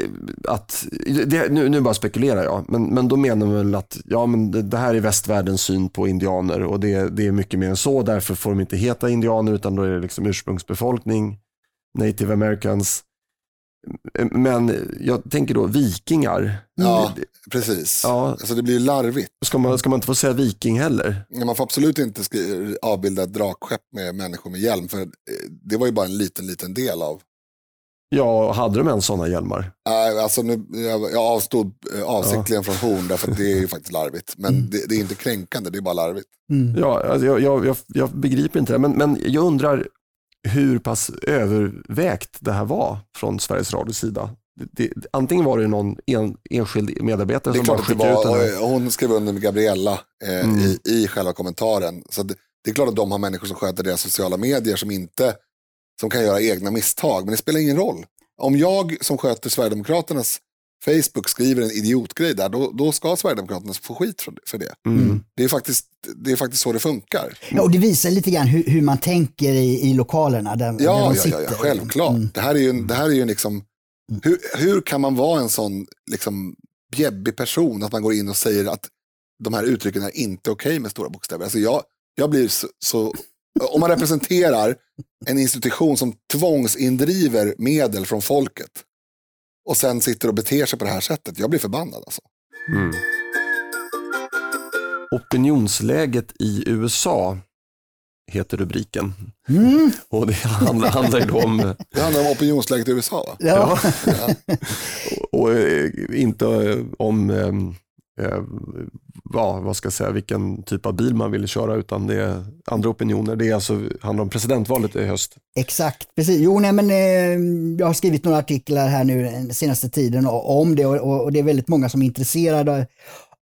att, det, nu, nu bara spekulerar jag, men, men då menar man väl att ja, men det, det här är västvärldens syn på indianer och det, det är mycket mer än så. Därför får de inte heta indianer utan då är det liksom ursprungsbefolkning, native americans. Men jag tänker då vikingar. Ja, precis. Ja. Alltså det blir larvigt. Ska man, ska man inte få säga viking heller? Man får absolut inte avbilda ett drakskepp med människor med hjälm. För det var ju bara en liten, liten del av Ja, hade de ens sådana hjälmar? Nej, alltså nu, jag, jag avstod eh, avsiktligen ja. från horn därför att det är ju faktiskt larvigt. Men mm. det, det, är inte kränkande, det är bara larvigt. Mm. Ja, alltså jag, jag, jag, jag, begriper inte det, men, men jag undrar hur pass övervägt det här var från Sveriges Radios sida. Det, det, antingen var det någon en, enskild medarbetare som bara skickade ut den här. Hon skrev under med Gabriella eh, mm. i, i själva kommentaren. Så det, det, är klart att de har människor som sköter deras sociala medier som inte som kan göra egna misstag. Men det spelar ingen roll. Om jag som sköter Sverigedemokraternas Facebook skriver en idiotgrej där, då, då ska Sverigedemokraterna få skit för det. Mm. Det, är faktiskt, det är faktiskt så det funkar. Ja, och det visar lite grann hur, hur man tänker i, i lokalerna där, ja, där ja, sitter. Ja, ja, självklart. Mm. Det här är ju, det här är ju liksom, mm. hur, hur kan man vara en sån liksom, bjäbbig person att man går in och säger att de här uttrycken är inte okej okay med stora bokstäver. Alltså jag, jag blir så, så om man representerar en institution som tvångsindriver medel från folket och sen sitter och beter sig på det här sättet, jag blir förbannad alltså. Mm. Opinionsläget i USA heter rubriken. Mm. Och det handlar, handlar ju om... Det handlar om opinionsläget i USA va? Ja. ja. och, och, eh, inte om eh, ja, vad ska jag säga, vilken typ av bil man vill köra utan det är andra opinioner. Det är alltså, handlar om presidentvalet i höst. Exakt, precis. Jo, nej, men, eh, jag har skrivit några artiklar här nu eh, den senaste tiden om det och, och det är väldigt många som är intresserade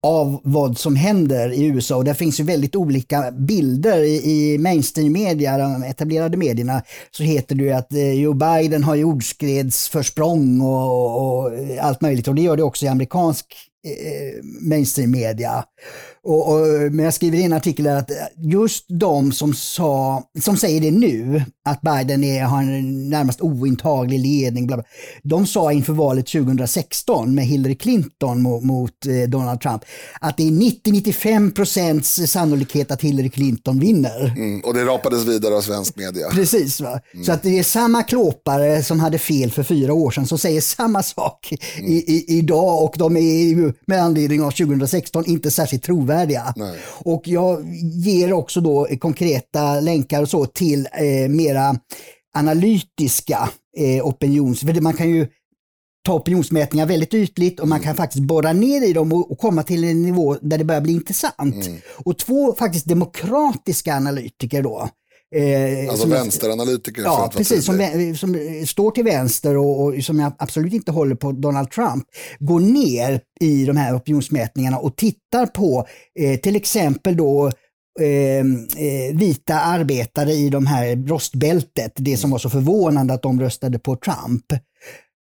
av vad som händer i USA. Och det finns ju väldigt olika bilder i, i mainstream-media, de etablerade medierna, så heter det ju att eh, Joe Biden har jordskredsförsprång och, och allt möjligt. Och det gör det också i amerikansk eh, mainstream-media. Och, och, men jag skriver i en artikel att just de som, sa, som säger det nu, att Biden är, har en närmast ointaglig ledning, bla bla, de sa inför valet 2016 med Hillary Clinton mot, mot eh, Donald Trump att det är 90-95 procents sannolikhet att Hillary Clinton vinner. Mm, och det rapades vidare av svensk media. Precis, va? Mm. så att det är samma klåpare som hade fel för fyra år sedan som säger samma sak mm. i, i, idag och de är ju med anledning av 2016 inte särskilt trovärdiga trovärdiga. Nej. Och jag ger också då konkreta länkar och så till eh, mera analytiska eh, opinions... För man kan ju ta opinionsmätningar väldigt ytligt och man mm. kan faktiskt borra ner i dem och, och, komma till en nivå där det börjar bli intressant. Mm. Och två faktiskt demokratiska analytiker då, Eh, alltså vänsteranalytiker? Ja, precis. Som, som, står till vänster och, och, som absolut inte håller på Donald Trump, går ner i de här opinionsmätningarna och tittar på eh, till exempel då eh, eh vita arbetare i de här rostbältet, det som var så förvånande att de röstade på Trump.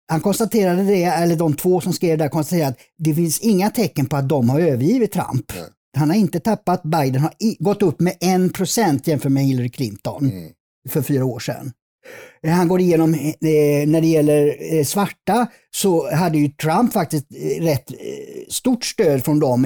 Han konstaterade det, eller de två som skrev där konstaterade att det finns inga tecken på att de har övergivit Trump. Nej. Han har inte tappat, Biden har gått upp med 1% jämfört med Hillary Clinton mm. för fyra år sedan. Eh, han går igenom, eh, när det gäller eh, svarta så hade ju Trump faktiskt rätt stort stöd från dem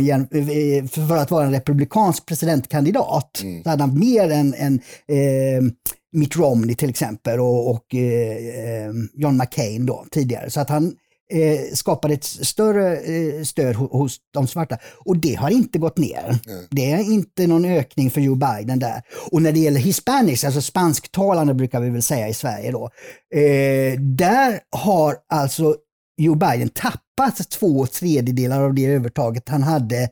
för att vara en republikansk presidentkandidat. Mm. Så hade han mer än, än eh, Mitt Romney till exempel och, och eh, John McCain då tidigare. Så att han eh, skapade ett större eh, stöd hos de svarta. Och det har inte gått ner. Mm. Det är inte någon ökning för Joe Biden där. Och när det gäller hispanics, alltså spansktalande brukar vi väl säga i Sverige då, eh, där har alltså Joe Biden tappat två tredjedelar av det övertaget han hade,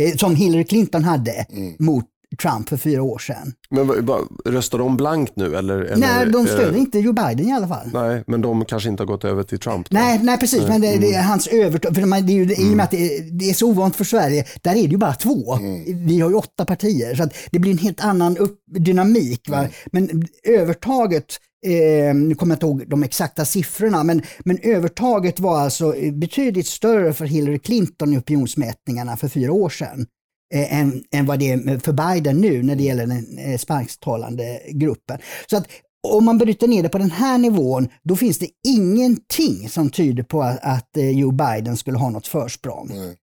eh, som Hillary Clinton hade Mm. mot Trump för fyra år sedan. Men röstar de blankt nu? Eller, eller, nej, de stöder eh, inte Joe Biden i alla fall. Nej, men de kanske inte har gått över till Trump? då? Nej, nej precis, men det, det är hans övertag. För man, det är ju, I och Mm. med att det är, det är så ovant för Sverige, där är det ju bara två. Vi har ju åtta partier, så det blir en helt annan upp, dynamik. Va? Men övertaget, eh, nu kommer jag inte ihåg de exakta siffrorna, men, men övertaget var alltså betydligt större för Hillary Clinton i opinionsmätningarna för fyra år sedan. Eh, än, än vad det är för Biden nu när det gäller den eh, spansktalande gruppen. Så att om man bryter ner det på den här nivån, då finns det ingenting som tyder på att, att eh, Joe Biden skulle ha något försprång. Nej.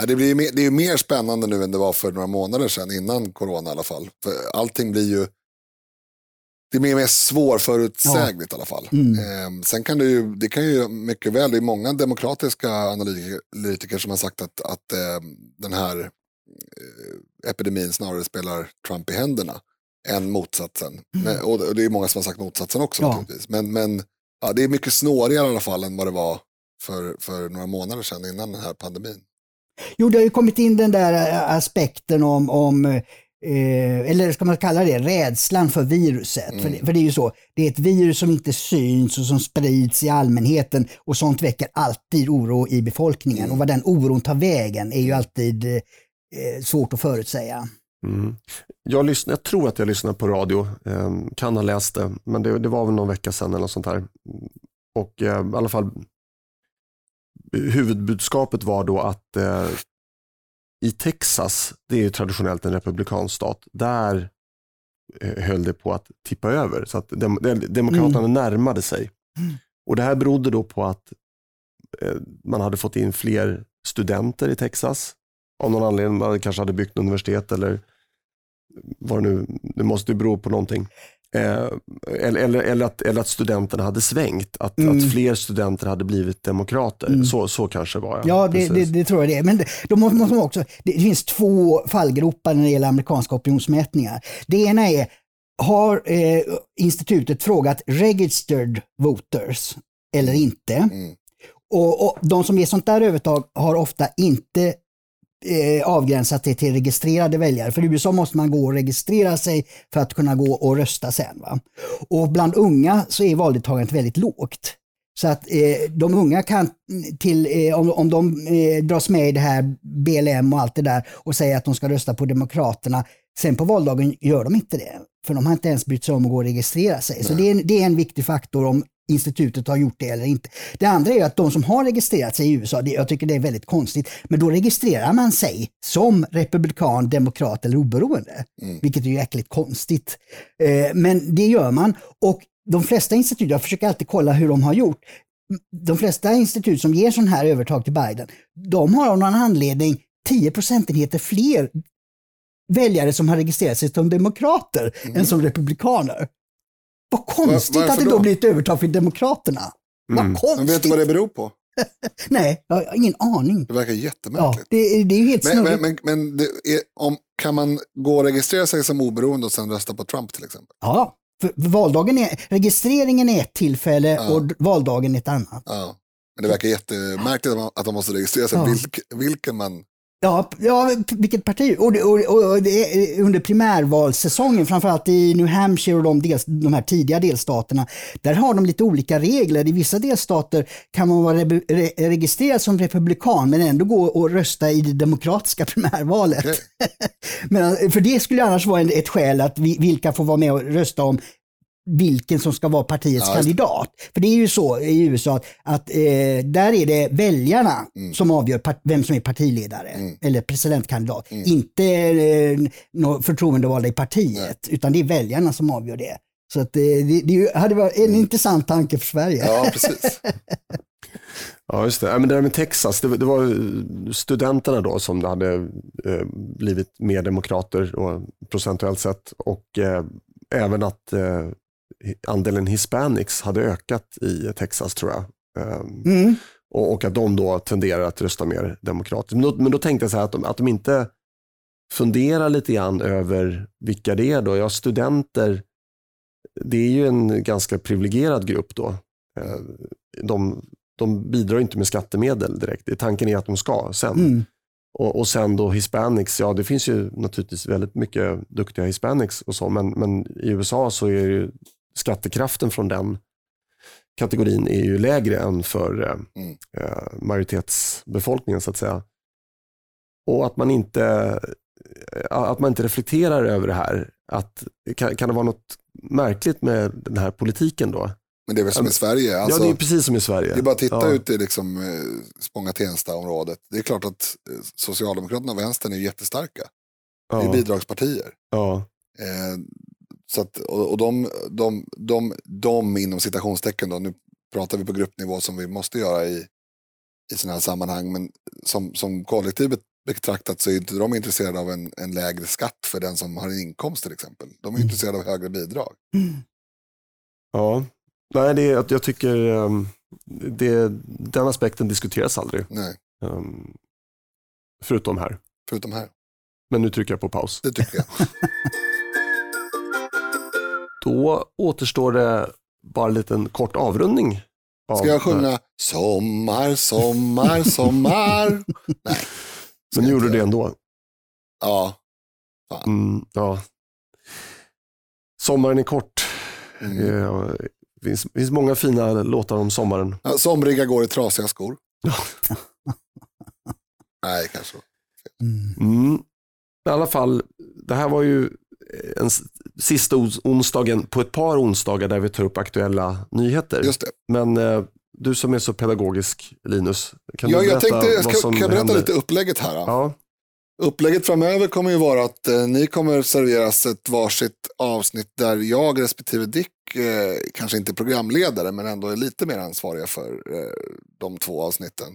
Ja, det, blir ju mer, det är ju mer spännande nu än det var för några månader sedan, innan corona i alla fall. För allting blir ju det är mer, mer svårförutsägligt i alla fall. Mm. Ehm, sen kan det ju, det kan ju mycket väl, det är många demokratiska analytiker som har sagt att, att ehm, den här eh, epidemin snarare spelar Trump i händerna än motsatsen. Men, och, det är många som har sagt motsatsen också Mm. Ja. naturligtvis. Men, men ja, det är mycket snårigare i alla fall än vad det var för, för några månader sedan innan den här pandemin. Jo, det har ju kommit in den där eh, aspekten om, om eh, eller ska man kalla det rädslan för viruset. För, det, för det är ju så, det är ett virus som inte syns och som sprids i allmänheten och sånt väcker alltid oro i befolkningen. Och vad den oron tar vägen är ju alltid eh, svårt att förutsäga. Mm. Jag, lyssn- jag tror att jag lyssnade på radio, eh, kan ha läst det, men det, det var väl någon vecka sedan eller något sånt här. Och eh, i alla fall huvudbudskapet var då att eh, i Texas, det är ju traditionellt en republikansk stat, där eh, höll det på att tippa över. Så att dem, dem- Demokraterna närmade sig. Och Det här berodde då på att eh, man hade fått in fler studenter i Texas. Av någon anledning, man kanske hade byggt universitet eller vad det nu, det måste ju bero på någonting. Eh, eller, eller, eller, att, eller att studenterna hade svängt, att, Mm. att fler studenter hade blivit demokrater. Så, så kanske var Ja, det, det, det tror jag det är. Men det, då måste måste man också, det finns två fallgropar när det gäller amerikanska opinionsmätningar. Det ena är, har eh, institutet frågat registered voters eller inte? Mm. Och, och de som ger sånt där övertag har ofta inte eh, avgränsat det till registrerade väljare. För i USA måste man gå och registrera sig för att kunna gå och rösta sen. Va? Och bland unga så är valdeltagandet väldigt lågt. Så att eh, de unga kan, till, eh, om, om de eh, dras med i det här BLM och allt det där och säger att de ska rösta på Demokraterna, sen på valdagen gör de inte det. För de har inte ens brytt sig om att gå och registrera sig. Så det är, det är en viktig faktor om institutet har gjort det eller inte. Det andra är att de som har registrerat sig i USA, det, jag tycker det är väldigt konstigt, men då registrerar man sig som republikan, demokrat eller oberoende. Vilket är jäkligt konstigt. Eh, men det gör man och de flesta institut, jag försöker alltid kolla hur de har gjort, de flesta institut som ger sån här övertag till Biden, de har av någon anledning 10 procentenheter fler väljare som har registrerat sig som demokrater än som republikaner. Vad konstigt varför att det då då? blir ett övertag för demokraterna. Vad Mm. konstigt. Men vet du vad det beror på? Nej, jag har ingen aning. Det verkar Ja, jättemärkligt. det, är- det är ju helt Men, snurrigt. men, men, men det är, om, kan man gå och registrera sig som oberoende och sen rösta på Trump till exempel? Ja, för valdagen är, registreringen är ett tillfälle Ja. och valdagen ett annat. Ja. Men det verkar jättemärkligt att man, att man måste registrera sig Ja. vilk, vilken man... Ja, ja vilket parti. Och det, och, och, det under primärvalssäsongen, framförallt i New Hampshire och de, dels, de här tidiga delstaterna, där har de lite olika regler. I vissa delstater kan man vara re, re, registrerad som republikan men ändå gå och rösta i det demokratiska primärvalet. Okej. men, för det skulle annars vara ett skäl att vi, vilka får vara med och rösta om vilken som ska vara partiets Ja, kandidat. För det är ju så i USA att, att eh, där är det väljarna Mm. som avgör part, vem som är partiledare eller presidentkandidat. Inte eh, förtroendevalda i partiet, utan det är väljarna som avgör det. Så att, eh, det, det hade varit en intressant tanke för Sverige. Mm. Ja, precis. Ja, just det. Ja, men det där med Texas, det, det var studenterna då som hade eh, blivit mer demokrater och, procentuellt sett och eh, även att eh, andelen hispanics hade ökat i Texas tror jag. Eh, Mm. och, och att de då tenderar att rösta mer demokratiskt. Men då, men då tänkte jag så här att de, att de inte funderar lite grann över vilka det är då. Ja, studenter, det är ju en ganska privilegierad grupp då. Eh, De de bidrar inte med skattemedel direkt. Tanken är att de ska sen. Mm. Och, och sen då hispanics, ja det finns ju naturligtvis väldigt mycket duktiga hispanics och så, men, men i USA så är ju skattekraften från den kategorin är ju lägre än för eh, Mm. eh, majoritetsbefolkningen så att säga. Och att man inte, eh, att man inte reflekterar över det här. Att, kan, kan det vara något märkligt med den här politiken då? Men det är väl som i Sverige. Alltså, ja, det är precis som i Sverige. det är bara att titta ja. ut i liksom, eh, Spånga-Tensta-området. Det är klart att Socialdemokraterna och Vänstern är jättestarka. Det är Ja, bidragspartier. ja, Eh, så att, och och de, de, de, de inom citationstecken, då, nu pratar vi på gruppnivå som vi måste göra i, i sådana här sammanhang, men som, som kollektivet betraktat så är inte de intresserade av en, en lägre skatt för den som har en inkomst till exempel. De är Mm. intresserade av högre bidrag. ja. Nej, det är, att jag tycker um, det, den aspekten diskuteras aldrig. Nej, Um, förutom här. förutom här. Men nu trycker jag på paus. Det tycker jag. Då återstår det bara en liten kort avrundning. av- Ska jag sjunga sommar, sommar, sommar? Nej. Men nu gjorde du det ändå. Ja. Mm, ja. Sommaren är kort. Mm. Eh, Det finns, finns många fina låtar om sommaren. Ja, Somriga går i trasiga skor. Nej, kanske. Mm. Mm. I alla fall, det här var ju en s- sista ons- onsdagen på ett par onsdagar där vi tar upp aktuella nyheter. Men eh, du som är så pedagogisk Linus, kan Ja, du jag berätta tänkte, jag vad ska, som kan jag berätta händer? lite upplägget här? Då? Ja, Upplägget framöver kommer ju vara att eh, ni kommer serveras ett varsitt avsnitt där jag respektive Dick eh, kanske inte programledare men ändå är lite mer ansvariga för eh, de två avsnitten.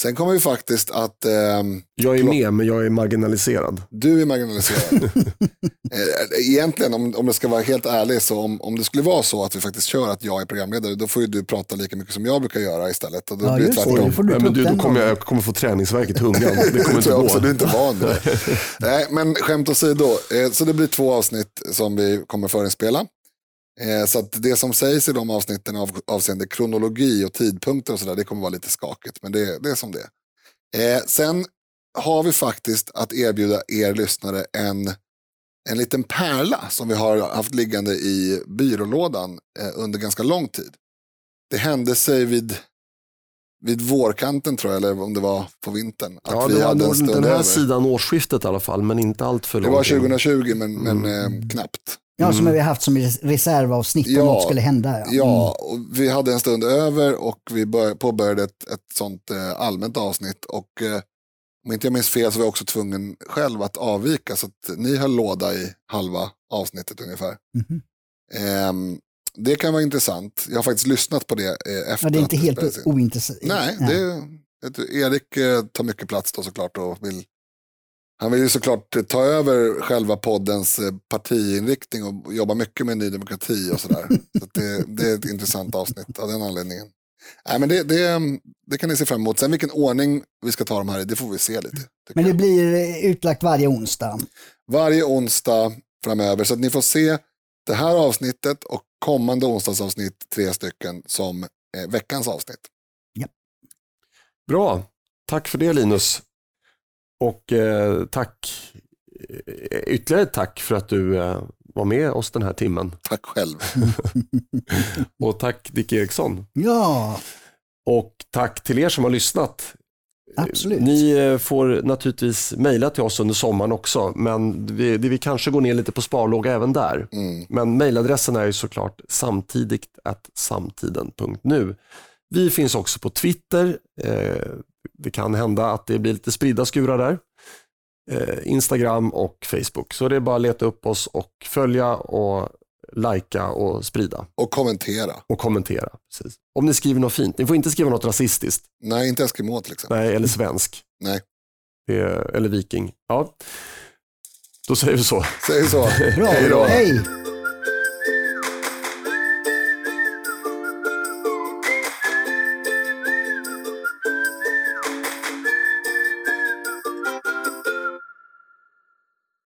Sen kommer vi faktiskt att ehm, jag är med men jag är marginaliserad. du är marginaliserad. Eh, Egentligen, om, om det ska vara helt ärlig, så om, om det skulle vara så att vi faktiskt kör att jag är programledare, då får ju du prata lika mycket som jag brukar göra istället. Och då Ja, blir det tvärtom. Du Nej, men du, då kommer jag, jag kommer få träningsvärk i tungan. Det kommer inte jag gå. också, du är inte van vid. Nej, men skämt åsido, eh, så det blir två avsnitt som vi kommer förinspela. Eh, Så att det som sägs i de avsnitten av, avseende kronologi och tidpunkter och sådär, det kommer vara lite skakigt, men det, det är som det. Eh, Sen har vi faktiskt att erbjuda er lyssnare en, en liten pärla som vi har haft liggande i byrålådan eh, under ganska lång tid. Det hände sig vid, vid vårkanten tror jag, eller om det var på vintern. Att Ja, vi det var hade en stund den här över. sidan årsskiftet i alla fall, men inte allt för Det långt. var in. 2020 men, men Mm. eh, knappt. Ja, som Mm. vi har haft som res- reservavsnitt om Ja, något skulle hända. Ja. Ja, och vi hade en stund över och vi bör, påbörjade ett, ett sånt eh, allmänt avsnitt. Och eh, om inte jag minns fel så var jag också tvungen själv att avvika. Så att ni höll låda i halva avsnittet ungefär. Mhm. Ehm, det kan vara intressant. Jag har faktiskt lyssnat på det eh, efter Ja, det är inte helt ointressant. Nej, det, det, Erik eh, tar mycket plats då såklart och vill han vill ju såklart ta över själva poddens eh, partiinriktning och jobba mycket med Ny Demokrati och sådär. så det, det är ett intressant avsnitt av den anledningen. Nej, men det, det, det kan ni se fram emot. Sen vilken ordning vi ska ta de här i, det får vi se lite. Men det jag. blir eh, utlagt varje onsdag. Varje onsdag framöver, så att ni får se det här avsnittet och kommande onsdagsavsnitt, tre stycken, som eh, veckans avsnitt. Bra, tack för det Linus. Och eh, tack, eh, ytterligare tack för att du eh, var med oss den här timmen. Tack själv. Och tack Dick Eriksson. Ja, Och tack till er som har lyssnat. absolut. Ni eh, får naturligtvis mejla till oss under sommaren också, men vi, det vi kanske går ner lite på sparlåga även där. Mm. Men mejladressen är ju såklart samtidigt samtiden.nu. Vi finns också på Twitter. Det kan hända att det blir lite spridda skurar där. Eh, Instagram och Facebook. Så det är bara att leta upp oss och följa och lajka och sprida Och kommentera. och kommentera. Precis. Om ni skriver något fint. Ni får inte skriva något rasistiskt. Nej, inte Eskimo till exempel. Nej, eller svensk. Nej. Är, eller viking. Ja. Då säger vi så. Säg så. Bra, Hej då. hej!